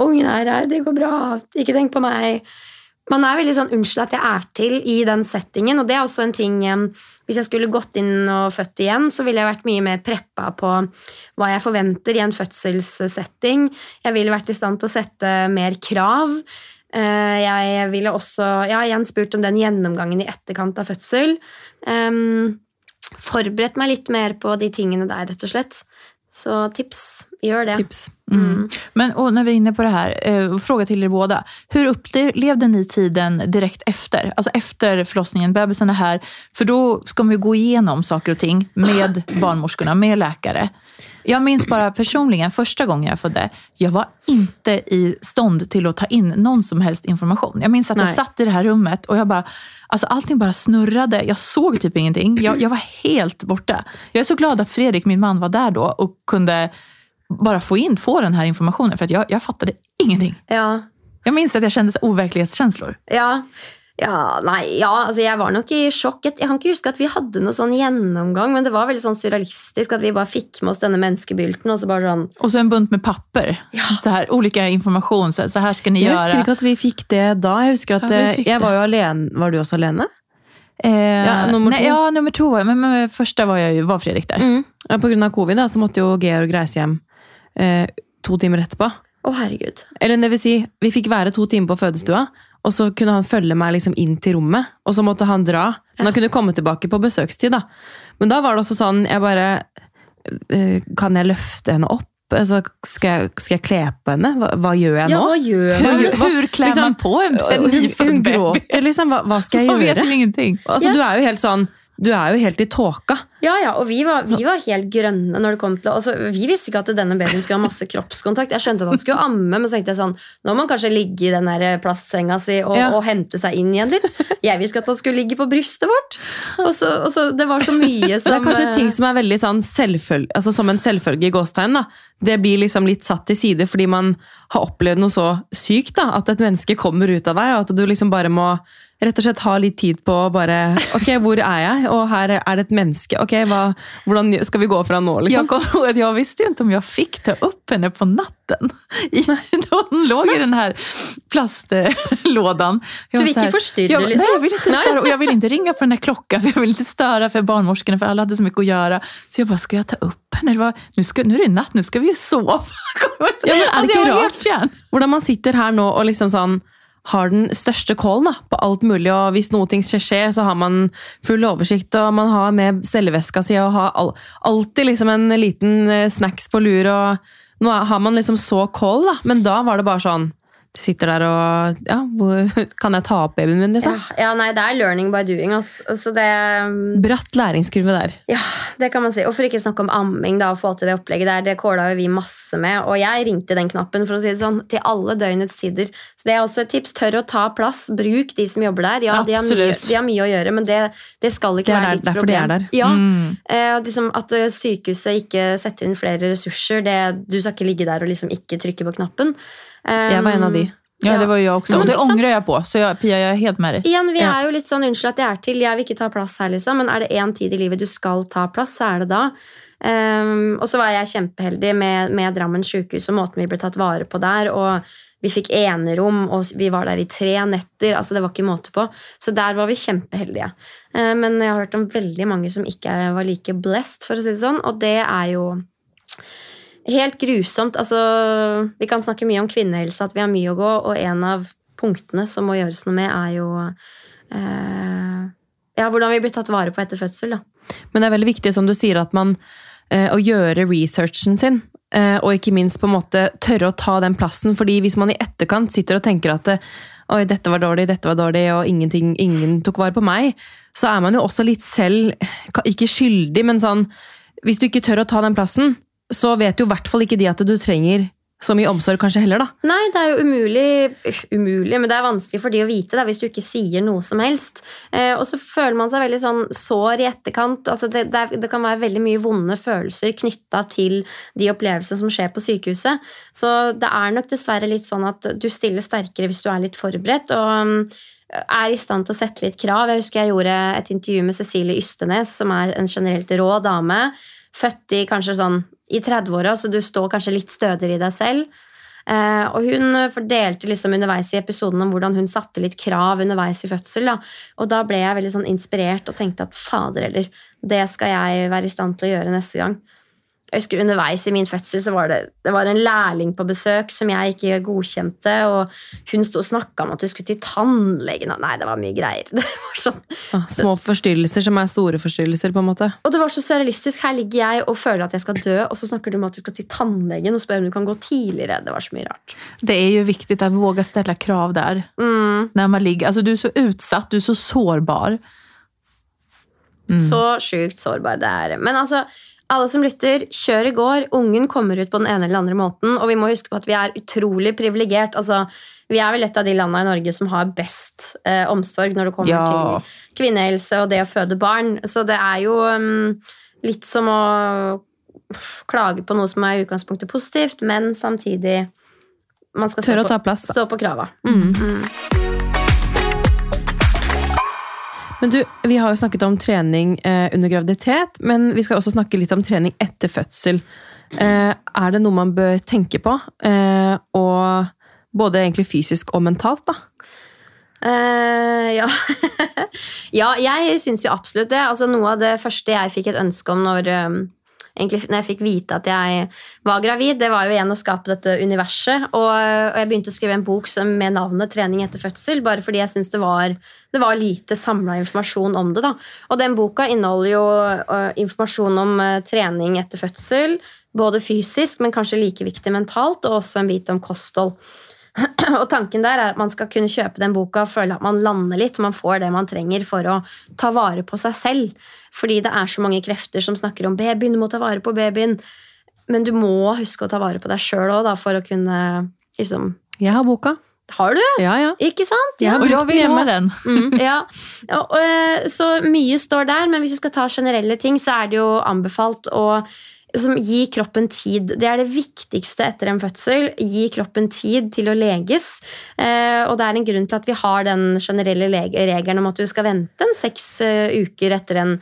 Ungen er her, det går bra, ikke tenk på meg. Man er veldig sånn 'unnskyld at jeg er til' i den settingen, og det er også en ting Hvis jeg skulle gått inn og født igjen, så ville jeg vært mye mer preppa på hva jeg forventer i en fødselssetting. Jeg ville vært i stand til å sette mer krav. Eh, Jeg ville også Jeg har igjen spurt om den gjennomgangen i etterkant av fødsel. Forberedt meg litt mer på de tingene der, rett og slett. Så tips. Gjør det. Tips. Mm. Men och när vi är inne på det här, eh, fråga till er båda. Hur upplevde ni tiden direkt efter? Alltså efter förlossningen, bebisen är här. För då ska man ju gå igenom saker och ting med barnmorskorna, med läkare. Jag minns bara personligen första gången jag födde, jag var inte i stånd till att ta in någon som helst information. Jag minns att jag satt i det här rummet och jag bara, alltså allting bara snurrade. Jag såg typ ingenting. Jag, jag var helt borta. Jag är så glad att Fredrik, min man, var där då och kunde bara få in, få den här informationen. För att jag, jag fattade ingenting. Ja. Jag minns att jag kände så overklighetskänslor. Ja. Ja, nei, ja, altså jeg var nok i sjokk. Jeg kan ikke huske at vi hadde noe sånn gjennomgang, men det var veldig sånn surrealistisk at vi bare fikk med oss denne menneskebylten, og så bare sånn Og så en bunt med papper. Så her, ulike informasjon. Så, så skal ska ni Jeg husker ikke at vi fikk det da. Jeg husker at Ja, eh, jeg var jo alene. Var du også alene? Eh, Ja, nummer nei, to. Ja, nummer två. Men, men första var, jeg, var Fredrik der. Mm. Ja, på grunn av covid da, så måtte jo Georg reise hjem eh, to timer etterpå. Å, herregud. Eller det vil si, vi fikk være to timer på fødestua, og så kunne han følge meg liksom inn til rommet. Og så måtte han dra. Men han kunne komme tilbake på besøkstid. da. Men da var det også sånn jeg bare eh, Kan jeg løfte henne opp? Altså, skal, jeg, skal jeg kle på henne? Hva, hva gjør jeg Ja, nå? hva gjør Hur, man? Hva- hur klär liksom- man på en, en Hun, hun gråter, liksom. Hva, hva skal jeg gjøre? ingenting. Altså, Ja. Du er jo helt sånn Du er jo helt i tåka. Ja, ja, og vi var, vi var helt grønne når det kom til altså, Vi visste ikke at denne babyen skulle ha masse kroppskontakt. Jeg skjønte at han skulle amme, men så tenkte jeg sånn Nå må han kanskje ligge i den der plastsenga si og, Ja. og hente seg inn igjen litt. Jeg visste ikke at han skulle ligge på brystet vårt. Og så, og så Det var så mye som Det er kanskje eh, ting som er veldig sånn selvfølge, altså som en selvfølge i gåstegn. da. Det blir liksom litt satt til side fordi man har opplevd noe så sykt. da, At et menneske kommer ut av deg, og at du liksom bare må rett og slett ha litt tid på å bare Ok, hvor er jeg? Og her er det et menneske. Ok, hva, Hvordan skal vi gå fra nå, liksom? Jag jag visste ju inte om jag fick ta upp henne på natten. I, hon låg i den här plastlådan. Jag Du vill forstyrre, inte förstyrra, liksom? Nej, jag vill inte störa. Och jag vill inte ringa på den här klockan, för jag vill inte störa för barnmorskorna, för alla hade så mycket att göra. Så jag bara, ska jag ta upp henne? Nå er nu, ska, nu är det natt, nu ska vi ju sova. Ja, men er det alltså, ikke rart? helt. Hvordan man sitter her nå og liksom sånn har den største callen da, på alt mulig, og hvis noe ting skjer, så har man full oversikt, og man har med celleveska si, og har all, alltid liksom en liten eh, snacks på lur, og nå har man liksom så call, da. Men da var det bare sånn, Du sitter der og Ja, hvor, kan jeg ta opp babyen min, liksom? Ja, ja, nei, det er learning by doing. Altså, det, Bratt læringskurve der. ja, det kan man si. Og for ikke snakke om amming da, og få til det opplegget der. Det kåla jo vi masse med. Og jeg ringte den knappen for å si det sånn, til alle døgnets tider. Så det er også et tips. Tør å ta plass. Bruk de som jobber der. Ja, de har, mye, de har mye å gjøre, men det, det skal ikke Det er være Det ditt derfor de er der. Ja, Mm. eh, liksom At eh, sykehuset ikke setter inn flere ressurser. Det, du skal ikke ligge der og liksom ikke trykke på knappen. Um, Jeg var en av de. Ja, det var jo jeg også, og det angrer jeg på. Så jeg, Pia, jeg er helt med deg. Igjen, Vi er jo litt sånn unnskyld at jeg er til, jeg vil ikke ta plass her, liksom. Men er det én tid i livet du skal ta plass, så er det da. Um, og så var jeg kjempeheldig med, med Drammen sykehus og måten vi ble tatt vare på der. Og vi fikk enerom, og vi var der i tre netter. altså Det var ikke måte på. Så der var vi kjempeheldige. Uh, men jeg har hørt om veldig mange som ikke var like blessed, for å si det sånn. Og det er jo helt grusomt. Altså, vi kan snakke mye om kvinnehelse, at vi har mye å gå, og en av punktene som må gjøres noe med, er jo eh, ja, hvordan vi blir tatt vare på etter fødsel. Da. Men det er veldig viktig, som du sier, at man eh, å gjøre researchen sin. eh, og ikke minst på en måte tørre å ta den plassen. fordi hvis man i etterkant sitter og tenker at Oi, dette var dårlig, dette var dårlig, og ingen tok vare på meg, så er man jo også litt selv Ikke skyldig, men sånn Hvis du ikke tør å ta den plassen, så vet jo i hvert fall ikke de at du trenger så mye omsorg kanskje heller, da. Nei, det er jo umulig Umulig, men det er vanskelig for de å vite da, hvis du ikke sier noe som helst. Eh, og så føler man seg veldig sånn sår i etterkant. Altså det, det, det kan være veldig mye vonde følelser knytta til de opplevelsene som skjer på sykehuset. Så det er nok dessverre litt sånn at du stiller sterkere hvis du er litt forberedt. og um, er i stand til å sette litt krav. Jeg husker jeg gjorde et intervju med Cecilie Ystenes, som er en generelt rå dame. Født i kanskje sånn i 30-åra, så du står kanskje litt stødigere i deg selv. Eh, og hun fordelte liksom underveis i episoden om hvordan hun satte litt krav underveis i fødsel. Da. Og da ble jeg veldig sånn inspirert og tenkte at fader heller, det skal jeg være i stand til å gjøre neste gang. Jeg husker Underveis i min fødsel så var det, det var en lærling på besøk som jeg ikke godkjente. og Hun sto og snakka om at hun skulle til tannlegen. Nei, det var mye greier. Det var sånn, Ah, Små forstyrrelser som er store forstyrrelser, på en måte. og det var så surrealistisk. Her ligger jeg og føler at jeg skal dø, og så snakker du om at du skal til tannlegen og spør om du kan gå tidligere. Det var så mye rart. Det er jo viktig å våge å stille krav der. Mm. Når man ligger, Altså, du er så utsatt, du er så sårbar. Så sjukt sårbar det er. Men altså, alle som lytter, kjør i går. Ungen kommer ut på den ene eller andre måten. Og vi må huske på at vi er utrolig privilegert. Altså, vi er vel et av de landene i Norge som har best eh, omsorg når det kommer Ja. til kvinnehelse og det å føde barn. Så det er jo um, litt som å klage på noe som er i utgangspunktet positivt, men samtidig man skal Tør stå på, stå på krava. Mm. Men du, Vi har jo snakket om trening eh, under graviditet, men vi skal også snakke litt om trening etter fødsel. Eh, er det noe man bør tenke på? Eh, og både egentlig fysisk og mentalt, da. Uh, ja. ja, jeg syns jo absolutt det. Altså, noe av det første jeg fikk et ønske om når, egentlig, når jeg fikk vite at jeg var gravid, det var jo igjen å skape dette universet. Og, og jeg begynte å skrive en bok som, med navnet 'Trening etter fødsel', bare fordi jeg syntes det det var lite samla informasjon om det. da. Og den boka inneholder jo uh, informasjon om uh, trening etter fødsel, både fysisk, men kanskje like viktig mentalt, og også en bit om kosthold. Og tanken der er at man skal kunne kjøpe den boka og føle at man lander litt, man får det man trenger for å ta vare på seg selv. Fordi det er så mange krefter som snakker om babyen, du må ta vare på babyen. Men du må huske å ta vare på deg sjøl òg, for å kunne liksom Jeg har boka. Har du? Ja, ja. Ikke sant? Ja, Och vi vill ha den. ja. ja og, så mye står der, men hvis du skal ta generelle ting, så er det jo anbefalt å liksom, gi kroppen tid. Det er det viktigste etter en fødsel. Gi kroppen tid til å leges. Eh, og det er en grunn til at vi har den generelle regelen om at du skal vente en seks eh, uker etter en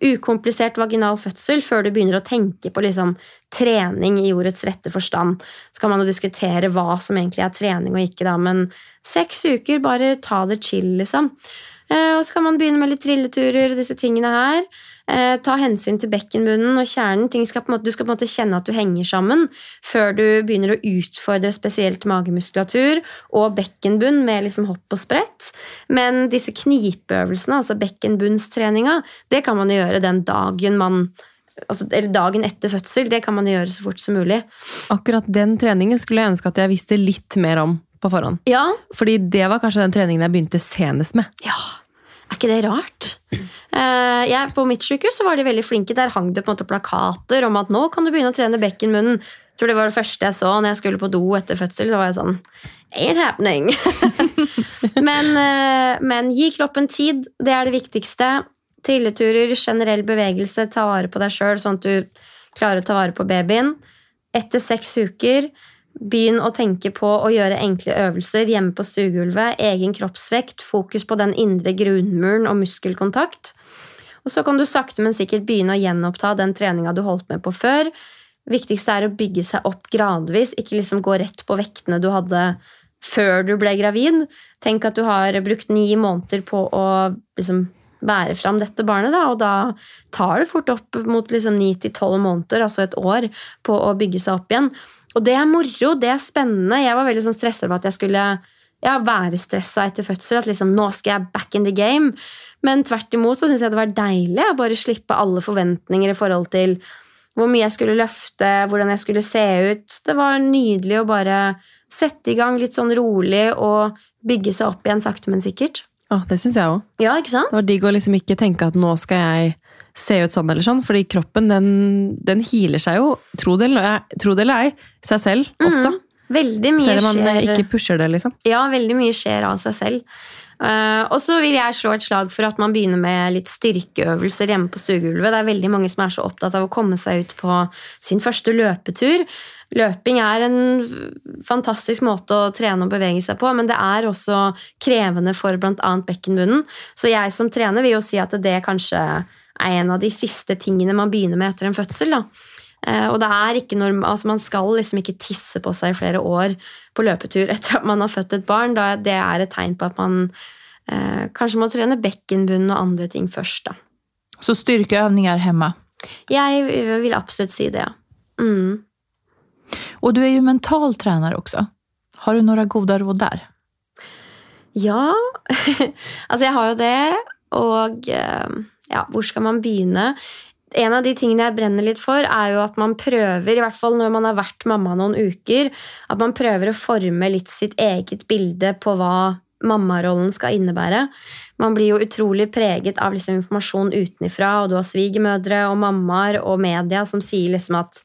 ukomplisert vaginal fødsel før du begynner å tenke på liksom, trening i ordets rette forstand. Så kan man jo diskutere hva som egentlig er trening og ikke, da, men seks uker, bare ta det chill, liksom. Eh, og så kan man begynne med litt trilleturer og disse tingene her. Eh, ta hensyn til bekkenbunnen og kjernen. Skal måte, du skal på en måte kjenne at du henger sammen før du begynner å utfordre spesielt magemuskulatur og bekkenbunn med liksom hopp og sprett. Men disse knipeøvelsene, altså bekkenbunnstreninga, det kan man gjøre den dagen man Altså, eller dagen etter fødsel. Det kan man gjøre så fort som mulig. Akkurat den treningen skulle jeg ønske at jeg visste litt mer om på forhånd. Ja, Fordi det var kanskje den treningen jeg begynte senest med. Ja, er ikke det rart? Uh, jeg, på mitt sykehus var de veldig flinke. Der hang det på en måte plakater om at nå kan du begynne å trene bekkenmunnen. Jeg tror det var det første jeg så når jeg skulle på do etter fødsel. Så var jeg sånn Ain't happening. men, uh, men gi kroppen tid. Det er det viktigste. Trilleturer, generell bevegelse, ta vare på deg sjøl sånn at du klarer å ta vare på babyen. Etter seks uker Begynn å tenke på å gjøre enkle øvelser hjemme på stuegulvet. Egen kroppsvekt, fokus på den indre grunnmuren og muskelkontakt. Og så kan du sakte, men sikkert begynne å gjenoppta den treninga du holdt med på før. Viktigste er å bygge seg opp gradvis, ikke liksom gå rett på vektene du hadde før du ble gravid. Tenk at du har brukt ni måneder på å liksom bære fram dette barnet, da, og da tar det fort opp mot liksom ni til tolv måneder, altså et år, på å bygge seg opp igjen. Og det er moro, det er spennende. Jeg var veldig sånn stressa på at jeg skulle ja, være stressa etter fødsel. At liksom, nå skal jeg back in the game. Men tvert imot så syns jeg det var deilig å bare slippe alle forventninger i forhold til hvor mye jeg skulle løfte, hvordan jeg skulle se ut. Det var nydelig å bare sette i gang litt sånn rolig og bygge seg opp igjen sakte, men sikkert. Å, det syns jeg òg. Ja, ikke sant? Det var digg å liksom ikke tenke at nå skal jeg se ut sånn eller sånn, fordi kroppen den, den healer seg jo, tro det eller ei, seg selv også. Veldig mye Selv om man skjer ikke pusher det, liksom. Ja, veldig mye skjer av seg selv. Uh, og så vil jeg slå et slag for at man begynner med litt styrkeøvelser hjemme på stuegulvet. Det er veldig mange som er så opptatt av å komme seg ut på sin første løpetur. Løping er en fantastisk måte å trene og bevege seg på, men det er også krevende for bl.a. bekkenbunnen. Så jeg som trener vil jo si at det kanskje er en av de siste tingene man begynner med etter en fødsel. da. Eh, og det er ikke norm altså Man skal liksom ikke tisse på seg i flere år på løpetur etter at man har født et barn. Da det er et tegn på at man eh, kanskje må trene bekkenbunn og andre ting først. da. Så styrkeøvninger hemma. Jeg vil absolutt si det, ja. Mm. Og du er jo mental trener også. Har du noen gode råd der? Ja, altså jeg har jo det, og eh, ja, hvor skal man begynne? En av de tingene jeg brenner litt for, er jo at man prøver, i hvert fall når man har vært mamma noen uker, at man prøver å forme litt sitt eget bilde på hva mammarollen skal innebære. Man blir jo utrolig preget av liksom informasjon utenifra, og du har svigermødre og mammaer og media som sier liksom at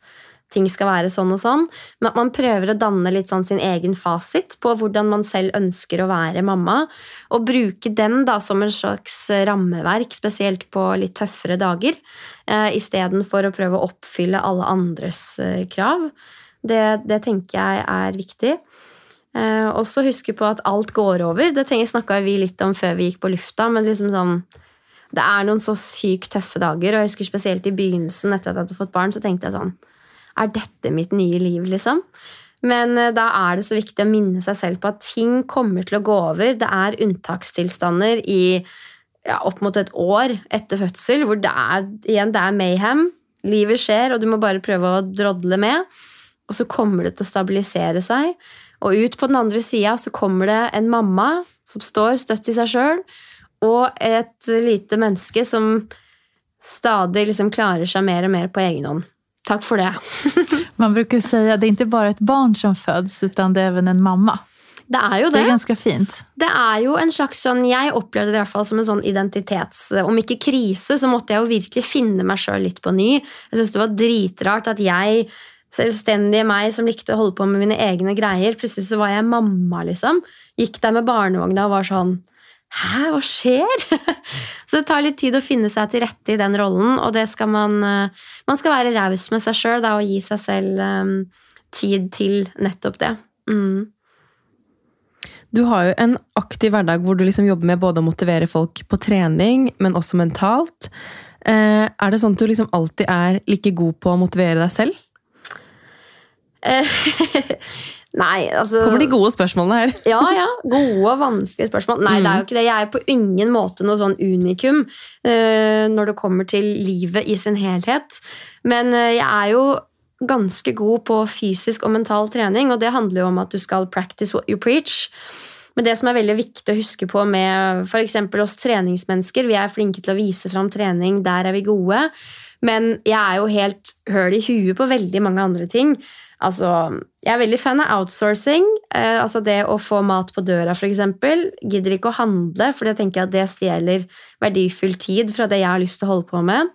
ting skal være sånn og sånn. Men at man prøver å danne litt sånn sin egen fasit på hvordan man selv ønsker å være mamma. Og bruke den da som en slags rammeverk, spesielt på litt tøffere dager. Eh, Istedenfor å prøve å oppfylle alle andres eh, krav. Det, det tenker jeg er viktig. Eh, også huske på at alt går over. Det snakka vi litt om før vi gikk på lufta. men liksom sånn det er noen så sykt tøffe dager, og jeg husker spesielt i begynnelsen etter at jeg hadde fått barn, så tenkte jeg sånn er dette mitt nye liv, liksom? Men eh, da er det så viktig å minne seg selv på at ting kommer til å gå over. Det er unntakstilstander i ja, opp mot et år etter fødsel, hvor det er, igjen, det er mayhem. Livet skjer, og du må bare prøve å drodle med. Og så kommer det til å stabilisere seg. Og ut på den andre sida så kommer det en mamma som står støtt i seg sjøl, og et lite menneske som stadig liksom klarer seg mer og mer på egen hånd. Takk for det. Man brukar säga att det är inte bara ett barn som föds, utan det är även en mamma. Det er jo Det det. er ganske fint. Det er jo en slags sånn, Jeg opplevde det i hvert fall som en sånn identitets... Om ikke krise, så måtte jeg jo virkelig finne meg sjøl litt på ny. Jeg synes det var dritrart at jeg, selvstendige meg som likte å holde på med mine egne greier, plutselig så var jeg mamma, liksom. Gikk der med barnevogna og var sånn Hæ, hva skjer? så det tar litt tid å finne seg til rette i den rollen, og det skal man eh, Man skal være raus med seg sjøl og gi seg selv um, tid til nettopp det. Mm. Du har jo en aktiv hverdag hvor du liksom jobber med både å motivere folk på trening, men også mentalt. Eh, er det sånn at du liksom alltid er like god på å motivere deg selv? Nei, altså Kommer de gode spørsmålene her? Ja, ja. Gode og vanskelige spørsmål. Nei, det er jo ikke det. Jeg er på ingen måte noe sånn unikum uh, når det kommer til livet i sin helhet. Men uh, jeg er jo ganske god på fysisk og mental trening, og det handler jo om at du skal practice what you preach. Men det som er veldig viktig å huske på med f.eks. oss treningsmennesker, vi er flinke til å vise fram trening, der er vi gode. Men jeg er jo helt høl i huet på veldig mange andre ting. Altså, jeg er veldig fan av outsourcing. Eh, altså det å få mat på døra, f.eks. Gidder ikke å handle, for jeg tenker at det stjeler verdifull tid fra det jeg har lyst til å holde på med.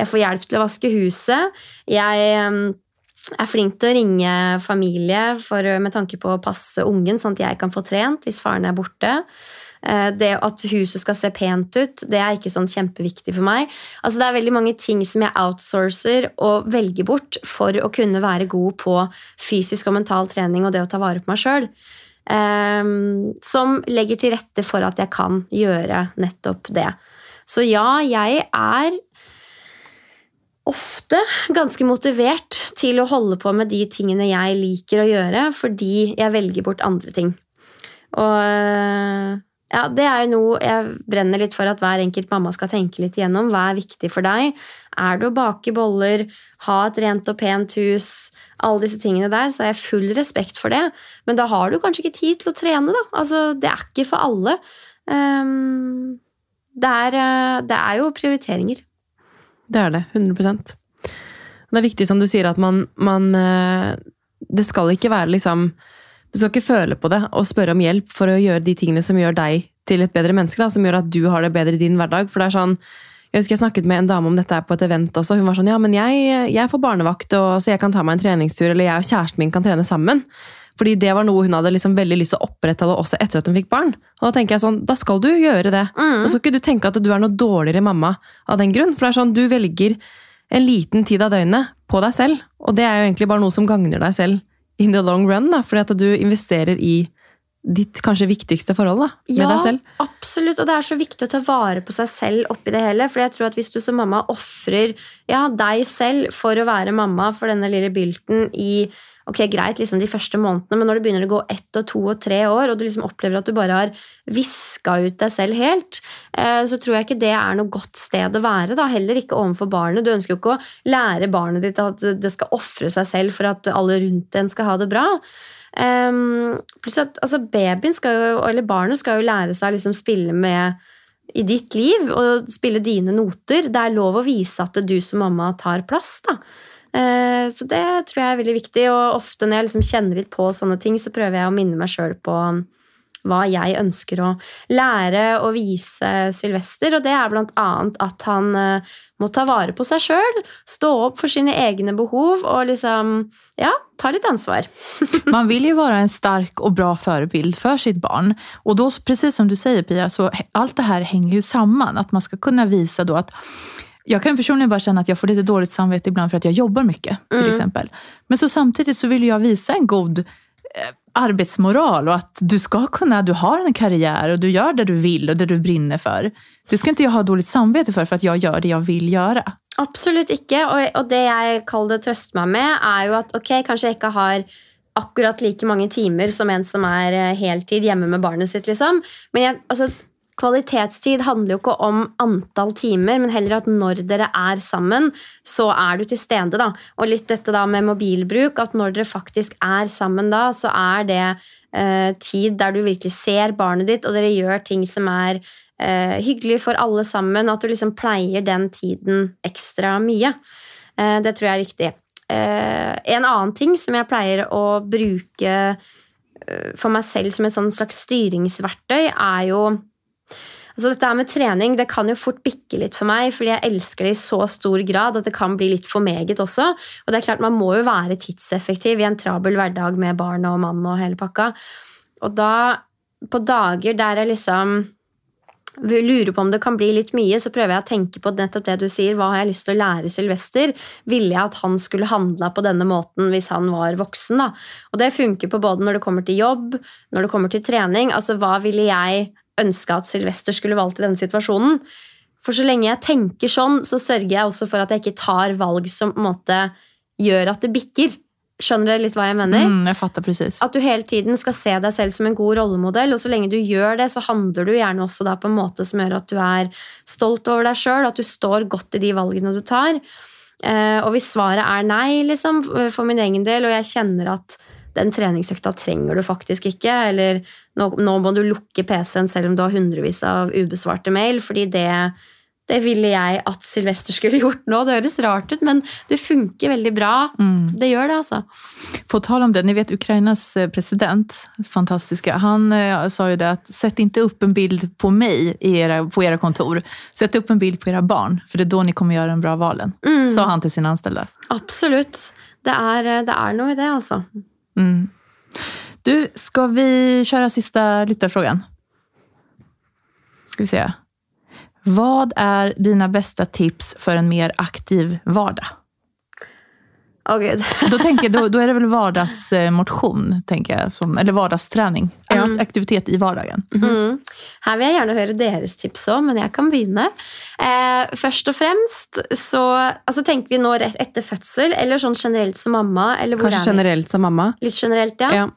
Jeg får hjelp til å vaske huset. Jeg eh, er flink til å ringe familie for, med tanke på å passe ungen, sånn at jeg kan få trent hvis faren er borte. Eh, det at huset skal se pent ut, det er ikke sånn kjempeviktig for meg. Altså Det er veldig mange ting som jeg outsourcer og velger bort for å kunne være god på fysisk og mental trening og det å ta vare på meg sjøl. Ehm, som legger til rette for at jeg kan gjøre nettopp det. Så ja, jeg er ofte ganske motivert til å holde på med de tingene jeg liker å gjøre, fordi jeg velger bort andre ting. Og ja, Det er jo noe jeg brenner litt for at hver enkelt mamma skal tenke litt igjennom. Hva er viktig for deg? Er det å bake boller, ha et rent og pent hus, alle disse tingene der, så har jeg full respekt for det. Men da har du kanskje ikke tid til å trene, da. Altså, det er ikke for alle. Um, det, er, eh, det er jo prioriteringer. Det er det. 100% Det er viktig, som du sier, at man, man eh, Det skal ikke være liksom du skal ikke føle på det og spørre om hjelp for å gjøre de tingene som gjør deg til et bedre menneske. Da, som gjør at du har det bedre i din hverdag. For det er sånn, Jeg husker jeg snakket med en dame om dette på et event også. Hun var sånn ja, men jeg, jeg får barnevakt, og, så jeg kan ta meg en treningstur. Eller jeg og kjæresten min kan trene sammen. Fordi det var noe hun hadde liksom veldig lyst til å opprettholde også etter at hun fikk barn. Og Da tenker jeg sånn, da skal du gjøre det. Mm. Da skal ikke du tenke at du er noe dårligere mamma av den grunn. For det er sånn, du velger en liten tid av døgnet på deg selv. Og det er jo egentlig bare noe som gagner deg selv in the long run, da, fordi at du investerer i ditt kanskje viktigste forhold da, med ja, deg selv. Ja, absolutt. Og det er så viktig å ta vare på seg selv oppi det hele. For jeg tror at hvis du som mamma ofrer ja, deg selv for å være mamma for denne lille bylten i ok, greit liksom de første månedene, men når det begynner å gå ett og to og tre år, og du liksom opplever at du bare har viska ut deg selv helt, eh, så tror jeg ikke det er noe godt sted å være. da, Heller ikke overfor barnet. Du ønsker jo ikke å lære barnet ditt at det skal ofre seg selv for at alle rundt en skal ha det bra. Um, at altså, babyen skal jo, eller barnet skal jo lære seg å liksom spille med i ditt liv og spille dine noter. Det er lov å vise at du som mamma tar plass. da. Eh, så det tror jeg er veldig viktig, og ofte når jeg liksom kjenner litt på sånne ting, så prøver jeg å minne meg sjøl på um, hva jeg ønsker å lære og vise Sylvester, og det er blant annet at han eh, må ta vare på seg sjøl, stå opp for sine egne behov og liksom ja, ta litt ansvar. Man vil jo være en sterk og bra forbilde for sitt barn. Og da, precis som du sier, Pia, så alt det her henger jo sammen. At man skal kunne vise da at jag kan personligen bara känna att jag får lite dåligt samvete ibland för att jag jobbar mycket. till mm. exempel. Men så samtidigt så vill jag visa en god eh, arbetsmoral och att du ska kunna, du har en karriär och du gör det du vill och det du brinner för. Det ska inte jag ha dåligt samvete för, för att jag gör det jag vill göra. Absolutt ikke. Og, og det jeg kaller det trøste meg med, er jo at ok, kanskje jeg ikke har akkurat like mange timer som en som er eh, heltid hjemme med barnet sitt, liksom. Men jeg, altså, Kvalitetstid handler jo ikke om antall timer, men heller at når dere er sammen, så er du til stede. da. Og litt dette da med mobilbruk, at når dere faktisk er sammen da, så er det eh, tid der du virkelig ser barnet ditt, og dere gjør ting som er eh, hyggelig for alle sammen. At du liksom pleier den tiden ekstra mye. Eh, det tror jeg er viktig. Eh, en annen ting som jeg pleier å bruke eh, for meg selv som et slags styringsverktøy, er jo Altså dette med trening det kan jo fort bikke litt for meg, fordi jeg elsker det i så stor grad at det kan bli litt for meget også. Og det er klart Man må jo være tidseffektiv i en trabel hverdag med barn og mann og hele pakka. Og da, på dager der jeg liksom lurer på om det kan bli litt mye, så prøver jeg å tenke på nettopp det du sier. Hva har jeg lyst til å lære Sylvester? Ville jeg at han skulle handla på denne måten hvis han var voksen? da? Og det funker på både når det kommer til jobb, når det kommer til trening. Altså, hva ville jeg ønska at Sylvester skulle valgt i denne situasjonen. For så lenge jeg tenker sånn, så sørger jeg også for at jeg ikke tar valg som måte gjør at det bikker. Skjønner dere litt hva jeg mener? Mm, jeg fatter precis. At du hele tiden skal se deg selv som en god rollemodell, og så lenge du gjør det, så handler du gjerne også da på en måte som gjør at du er stolt over deg sjøl, at du står godt i de valgene du tar. Eh, og hvis svaret er nei, liksom, for min egen del, og jeg kjenner at den treningsøkta trenger du faktisk ikke. Eller nå, nå må du lukke PC-en selv om du har hundrevis av ubesvarte mail, fordi det, Det ville jeg at Sylvester skulle gjort nå. Det høres rart ut, men det funker veldig bra. Det gjør det, altså. På tale om det, ni vet Ukrainas eh, president, fantastiske, han eh, sa jo det at sett ikke opp en bild på meg i era, på era kontor. Sett opp en bild på era barn, for det er da ni kommer gjøre en bra valen. Sa han til sine ansatte. Absolutt. Det er, eh, det er noe i det, altså. Mm. Du, ska vi köra sista lyttarfrågan? Ska vi se. Vad är dina bästa tips för en mer aktiv vardag? Å, gud. da, tenker, da, da er det vel vardagsmotion, tenker jeg. som, eller hverdagstrening. Ja. Aktivitet i vardagen. Mm. Her vil jeg gjerne høre deres tips òg, men jeg kan begynne. Eh, først og fremst så altså, tenker vi nå rett etter fødsel, eller sånn generelt som mamma. Eller hvor Kanskje er generelt som mamma. Litt generelt, ja. Ja.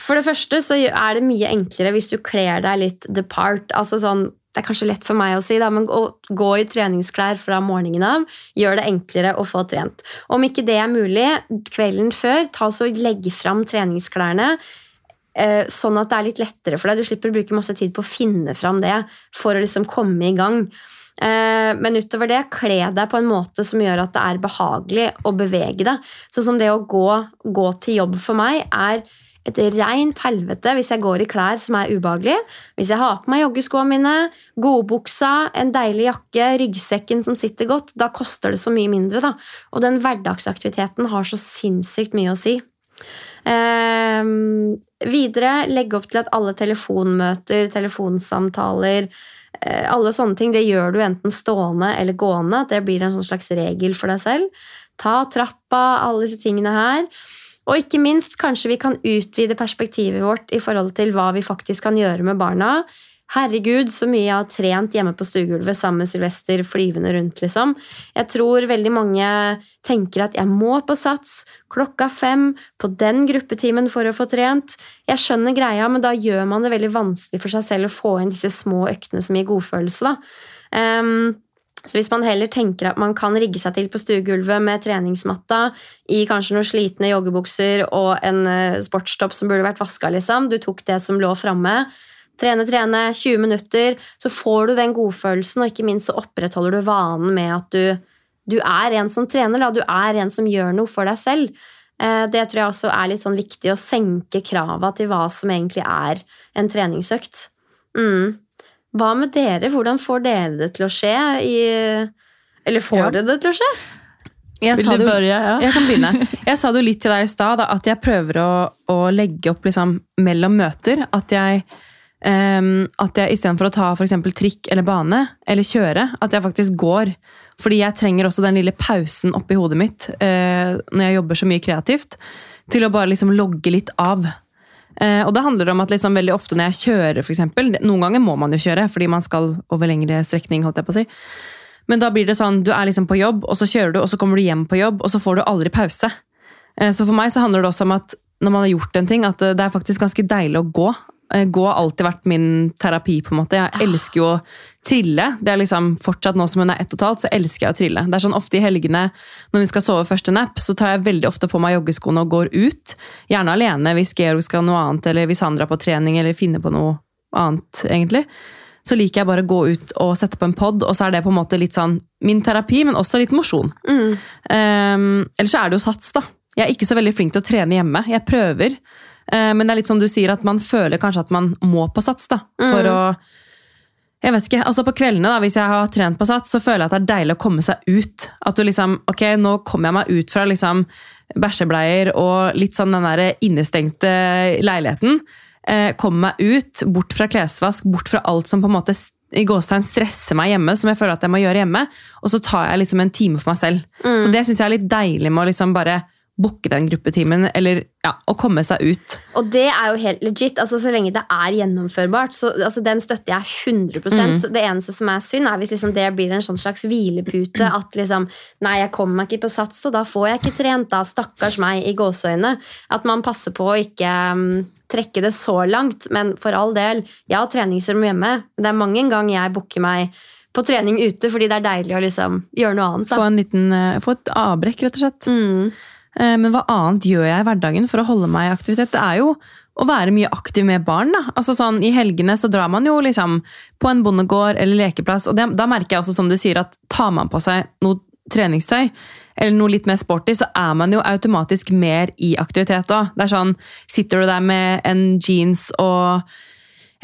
For det første så er det mye enklere hvis du kler deg litt depart. Altså sånn, det er kanskje lett for meg å si, da, men å gå i treningsklær fra morgenen av gjør det enklere å få trent. Om ikke det er mulig, kvelden før, ta så legg fram treningsklærne. eh, Sånn at det er litt lettere for deg. Du slipper å bruke masse tid på å finne fram det for å liksom komme i gang. Eh, Men utover det, kle deg på en måte som gjør at det er behagelig å bevege deg. Sånn som det å gå, gå til jobb for meg er et rent helvete hvis jeg går i klær som er ubehagelige. Hvis jeg har på meg joggeskoene mine, godbuksa, en deilig jakke, ryggsekken som sitter godt, da koster det så mye mindre. da. Og den hverdagsaktiviteten har så sinnssykt mye å si. Eh, videre, legge opp til at alle telefonmøter, telefonsamtaler, eh, alle sånne ting, det gjør du enten stående eller gående. at Det blir en sånn slags regel for deg selv. Ta trappa, alle disse tingene her. Og ikke minst, kanskje vi kan utvide perspektivet vårt i forhold til hva vi faktisk kan gjøre med barna. Herregud, så mye jeg har trent hjemme på stuegulvet sammen med Sylvester flyvende rundt, liksom. Jeg tror veldig mange tenker at jeg må på sats klokka fem på den gruppetimen for å få trent. Jeg skjønner greia, men da gjør man det veldig vanskelig for seg selv å få inn disse små øktene som gir godfølelse, da. Ehm, så hvis man heller tenker at man kan rigge seg til på stuegulvet med treningsmatta i kanskje noen slitne joggebukser og en eh, sportstopp som burde vært vaska, liksom. Du tok det som lå framme. Trene, trene, 20 minutter. Så får du den godfølelsen, og ikke minst så opprettholder du vanen med at du, du er en som trener. Da. Du er en som gjør noe for deg selv. Eh, Det tror jeg også er litt sånn viktig, å senke krava til hva som egentlig er en treningsøkt. Mm. Hva med dere? Hvordan får dere det til å skje? I, eller får Ja. dere det til å skje? Jeg Vil du det jo- Ja. Jeg kan begynne. Jeg sa det jo litt til deg i stad, at jeg prøver å, å legge opp liksom, mellom møter. At jeg, um, at jeg istedenfor å ta eksempel trikk eller bane, eller kjøre, at jeg faktisk går. Fordi jeg trenger også den lille pausen oppi hodet mitt uh, når jeg jobber så mye kreativt, til å bare liksom logge litt av. Eh, og det handler om at liksom veldig ofte når jeg kjører, eksempel, noen ganger må man jo kjøre fordi man skal over lengre strekning, holdt jeg på å si. Men da blir det sånn, du er liksom på jobb, og så kjører du, og så kommer du hjem på jobb, og så får du aldri pause. Eh, Så for meg så handler det også om at når man har gjort en ting, at eh, det er faktisk ganske deilig å gå. Eh, Gå har alltid vært min terapi, på en måte. Jeg elsker jo å trille. Det er liksom fortsatt nå som hun er ett og et halvt, så elsker jeg å trille. Det er sånn ofte i helgene når hun skal sove første napp, så tar jeg veldig ofte på meg joggeskoene og går ut. Gjerne alene hvis Georg skal noe annet, eller hvis han drar på trening, eller finner på noe annet, egentlig så liker jeg bare å gå ut og sette på en pod, og så er det på en måte litt sånn min terapi, men også litt mosjon. Mm. Um, ellers så er det jo sats, da. Jeg er ikke så veldig flink til å trene hjemme. Jeg prøver, men det er litt som du sier, at man føler kanskje at man må på sats, da. For å jeg vet ikke, altså På kveldene, da, hvis jeg har trent på sats, så føler jeg at det er deilig å komme seg ut. At du liksom, ok, nå kommer jeg meg ut fra liksom bæsjebleier og litt sånn den der innestengte leiligheten. Eh, komme meg ut, bort fra klesvask, bort fra alt som på en måte i gåstegn stresser meg hjemme, som jeg føler at jeg må gjøre hjemme. Og så tar jeg liksom en time for meg selv. Så det syns jeg er litt deilig med å liksom bare booke den gruppetimen, eller ja, å komme seg ut. Og det er jo helt legit. altså Så lenge det er gjennomførbart. så altså Den støtter jeg 100% Det eneste som er synd, er hvis liksom det blir en sånn slags hvilepute. At liksom Nei, jeg kommer meg ikke på sats, og da får jeg ikke trent. da, Stakkars meg, i gåseøyne. At man passer på å ikke um, trekke det så langt. Men for all del, jeg har treningsrom hjemme. Det er mange ganger jeg booker meg på trening ute fordi det er deilig å liksom gjøre noe annet. Få, en liten, eh, få et avbrekk, rett og slett. Mm. Eh, Men hva annet gjør jeg i hverdagen for å holde meg i aktivitet? Det er jo å være mye aktiv med barn. da. Altså sånn, I helgene så drar man jo liksom på en bondegård eller lekeplass, og det, da merker jeg også, som du sier, at tar man på seg noe treningstøy, eller noe litt mer sporty, så er man jo automatisk mer i aktivitet òg. Det er sånn, sitter du der med en jeans og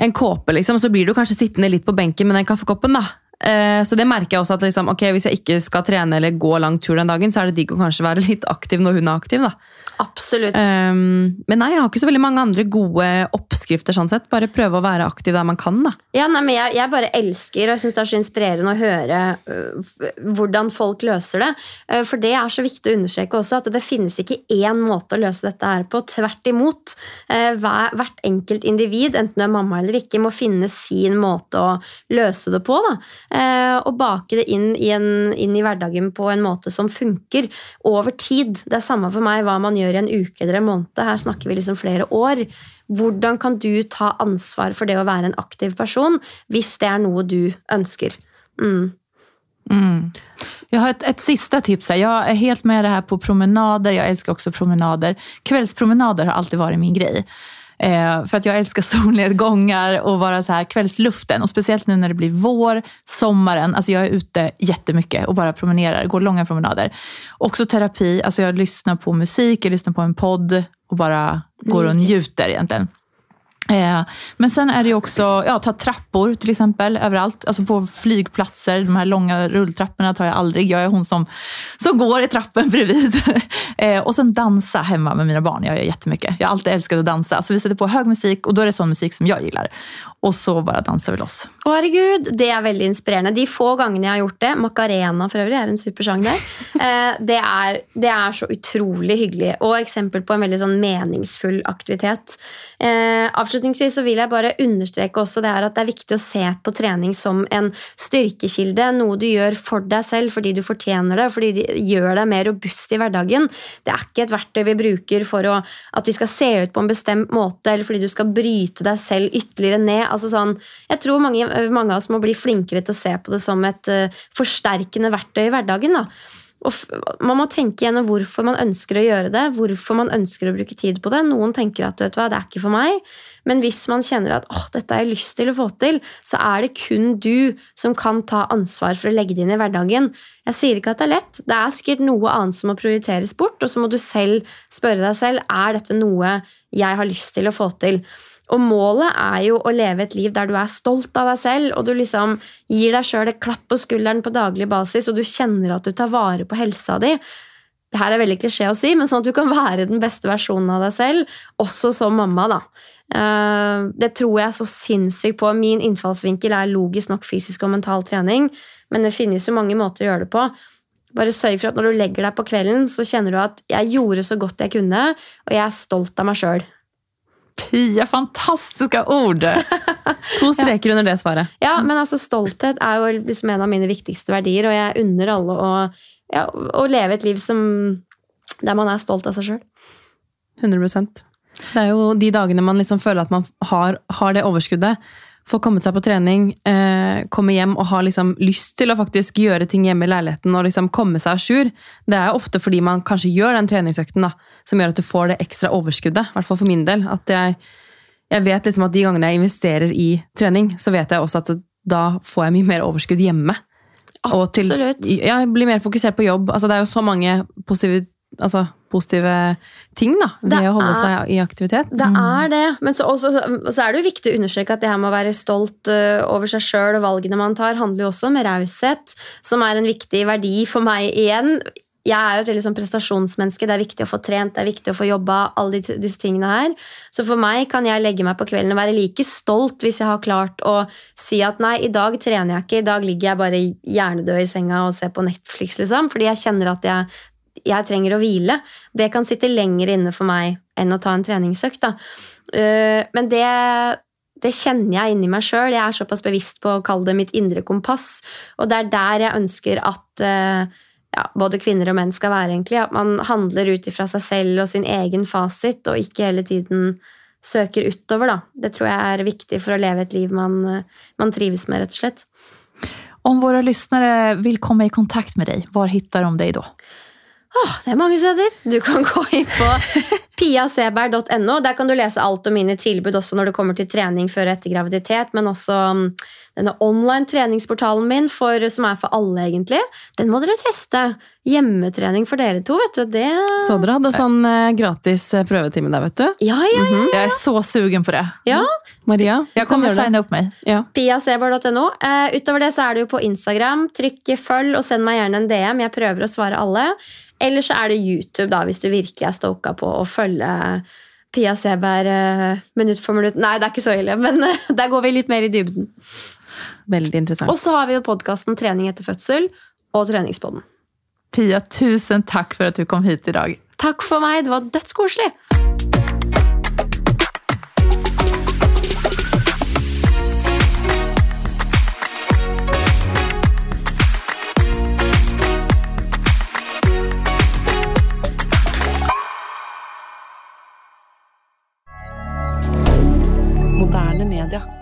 en kåpe, liksom, så blir du kanskje sittende litt på benken med den kaffekoppen. da. Eh, Så det merker jeg også at liksom, ok, hvis jeg ikke skal trene eller gå lang tur den dagen, så er det digg å kanskje være litt aktiv når hun er aktiv. da. Absolutt. Um, men nei, jeg har ikke så veldig mange andre gode oppskrifter. sånn sett. Bare prøve å være aktiv der man kan. da. Ja, nei, men jeg, jeg bare elsker og jeg synes det er så inspirerende å høre uh, hvordan folk løser det. Uh, for det er så viktig å understreke også at det finnes ikke én måte å løse dette her på. Tvert imot. Uh, hver, hvert enkelt individ, enten du er mamma eller ikke, må finne sin måte å løse det på. Da. Eh, og bake det inn i, en, inn i hverdagen på en måte som funker over tid. Det er samme for meg hva man gjør i en uke eller en måned. Her snakker vi liksom flere år. Hvordan kan du ta ansvar for det å være en aktiv person, hvis det er noe du ønsker? Mm. Mm. Jeg har et, et siste tips. Jeg er helt med det her på promenader. Jeg elsker også promenader. Kveldspromenader har alltid vært min grej. Eh, för att jag älskar solnedgångar och vara så här kvällsluften. Och speciellt nu när det blir vår, sommaren. Alltså jag är ute jättemycket och bara promenerar, går långa promenader. Också terapi. Alltså jag lyssnar på musik, jag lyssnar på en podd och bara går och njuter egentligen. Eh, men sen är det jo också, ja, ta trappor till exempel överallt. På flygplatser, de här långa rulltrapporna tar jag aldrig. Jag är hon som, som går i trappen bredvid. eh, och sen dansa hemma med mina barn. Jag gör jättemycket. Jag har alltid älskat att dansa. Så vi sätter på hög musik och då är det sån musik som jag gillar. Och så bare danser vi loss. Å, herregud, Det er veldig inspirerende. De få gangene jeg har gjort det Macarena for øvrig er en super sang der. Eh, det, er, det er så utrolig hyggelig, og eksempel på en veldig sånn meningsfull aktivitet. Eh, avslutningsvis så vil jeg bare understreke også det her at det er viktig å se på trening som en styrkekilde. Noe du gjør for deg selv fordi du fortjener det, fordi det gjør deg mer robust i hverdagen. Det er ikke et verktøy vi bruker for å, at vi skal se ut på en bestemt måte, eller fordi du skal bryte deg selv ytterligere ned. Altså sånn, jeg tror mange, mange av oss må bli flinkere til å se på det som et uh, forsterkende verktøy i hverdagen. da. Og man må tenke gjennom hvorfor man ønsker å gjøre det, hvorfor man ønsker å bruke tid på det. Noen tenker at vet du hva, det er ikke for meg, men hvis man kjenner at åh, dette har jeg lyst til å få til, så er det kun du som kan ta ansvar for å legge det inn i hverdagen. Jeg sier ikke at det er lett, det er sikkert noe annet som må prioriteres bort, og så må du selv spørre deg selv er dette noe jeg har lyst til å få til. Og målet er jo å leve et liv der du er stolt av deg selv, og du liksom gir deg sjøl et klapp på skulderen på daglig basis, og du kjenner at du tar vare på helsa di. Det her er veldig klisjé å si, men sånn at du kan være den beste versjonen av deg selv, også som mamma. da. Eh, Det tror jeg så sinnssykt på. Min innfallsvinkel er logisk nok fysisk og mental trening, men det finnes jo mange måter å gjøre det på. Bare sørg for at når du legger deg på kvelden, så kjenner du at jeg gjorde så godt jeg kunne, og jeg er stolt av meg sjøl. Pia, fantastiske ord! To streker under det svaret. Ja, men altså stolthet er jo liksom en av mine viktigste verdier, og jeg unner alle å, ja, å leve et liv som, der man er stolt av seg sjøl. 100% Det er jo de dagene man liksom føler at man har, har det overskuddet. Får kommet seg på trening, eh, komme hjem og har liksom lyst til å faktisk gjøre ting hjemme i leiligheten og liksom komme seg à jour. Det er jo ofte fordi man kanskje gjør den treningsøkten da, som gjør at du får det ekstra overskuddet. I hvert fall for min del. At jeg, jeg vet liksom at de gangene jeg investerer i trening, så vet jeg også at da får jeg mye mer overskudd hjemme. Og til- Absolutt. ja, blir mer fokusert på jobb. Altså, det er jo så mange positive, altså, positive ting da, ved Det å holde er- seg i aktivitet. Det er det, men så, også, så er det jo viktig å understreke at det her med å være stolt øh, over seg sjøl og valgene man tar, handler jo også om raushet, som er en viktig verdi for meg igjen. Jeg er jo et veldig sånn prestasjonsmenneske. Det er viktig å få trent, det er viktig å få jobba. alle disse tingene her. Så for meg kan jeg legge meg på kvelden og være like stolt hvis jeg har klart å si at nei, i dag trener jeg ikke, i dag ligger jeg bare hjernedød i senga og ser på Netflix, liksom. Fordi jeg kjenner at jeg, jeg trenger å hvile. Det kan sitte lenger inne for meg enn å ta en treningsøkt. da. Eh, Men det, det kjenner jeg inni meg sjøl. Jeg er såpass bevisst på å kalle det mitt indre kompass. Og det er der jeg ønsker at eh, ja, både kvinner og menn skal være. egentlig, At man handler ut ifra seg selv og sin egen fasit, og ikke hele tiden søker utover. da. Det tror jeg er viktig for å leve et liv man, eh, man trives med, rett og slett. Om våre lyttere vil komme i kontakt med deg, hvor hittar de deg da? Åh, det er mange steder. Du kan gå inn på piaseberg.no. Der kan du lese alt om mine tilbud også når det kommer til trening før og etter graviditet, men også um, denne online treningsportalen min, for, som er for alle, egentlig. Den må dere teste. Hjemmetrening for dere to, vet du. Det Så dere hadde sånn eh, gratis eh, prøvetime der, vet du? Ja, ja, ja. ja. Jeg er så sugen på det. ja. Maria? Jeg kommer gjøre opp signa. Ja. piaseber.no. Eh, utover det så er det jo på Instagram. Trykk følg og send meg gjerne en DM. Jeg prøver å svare alle. Eller så er det YouTube, da, hvis du virkelig er stoka på å følge Pia Seberg minutt for minutt. Nei, det er ikke så ille, men der går vi litt mer i dybden. Veldig interessant. Og så har vi jo podkasten Trening etter fødsel og Treningspodden. Pia, tusen takk for at du kom hit i dag. Takk for meg, det var dødskoselig! Media.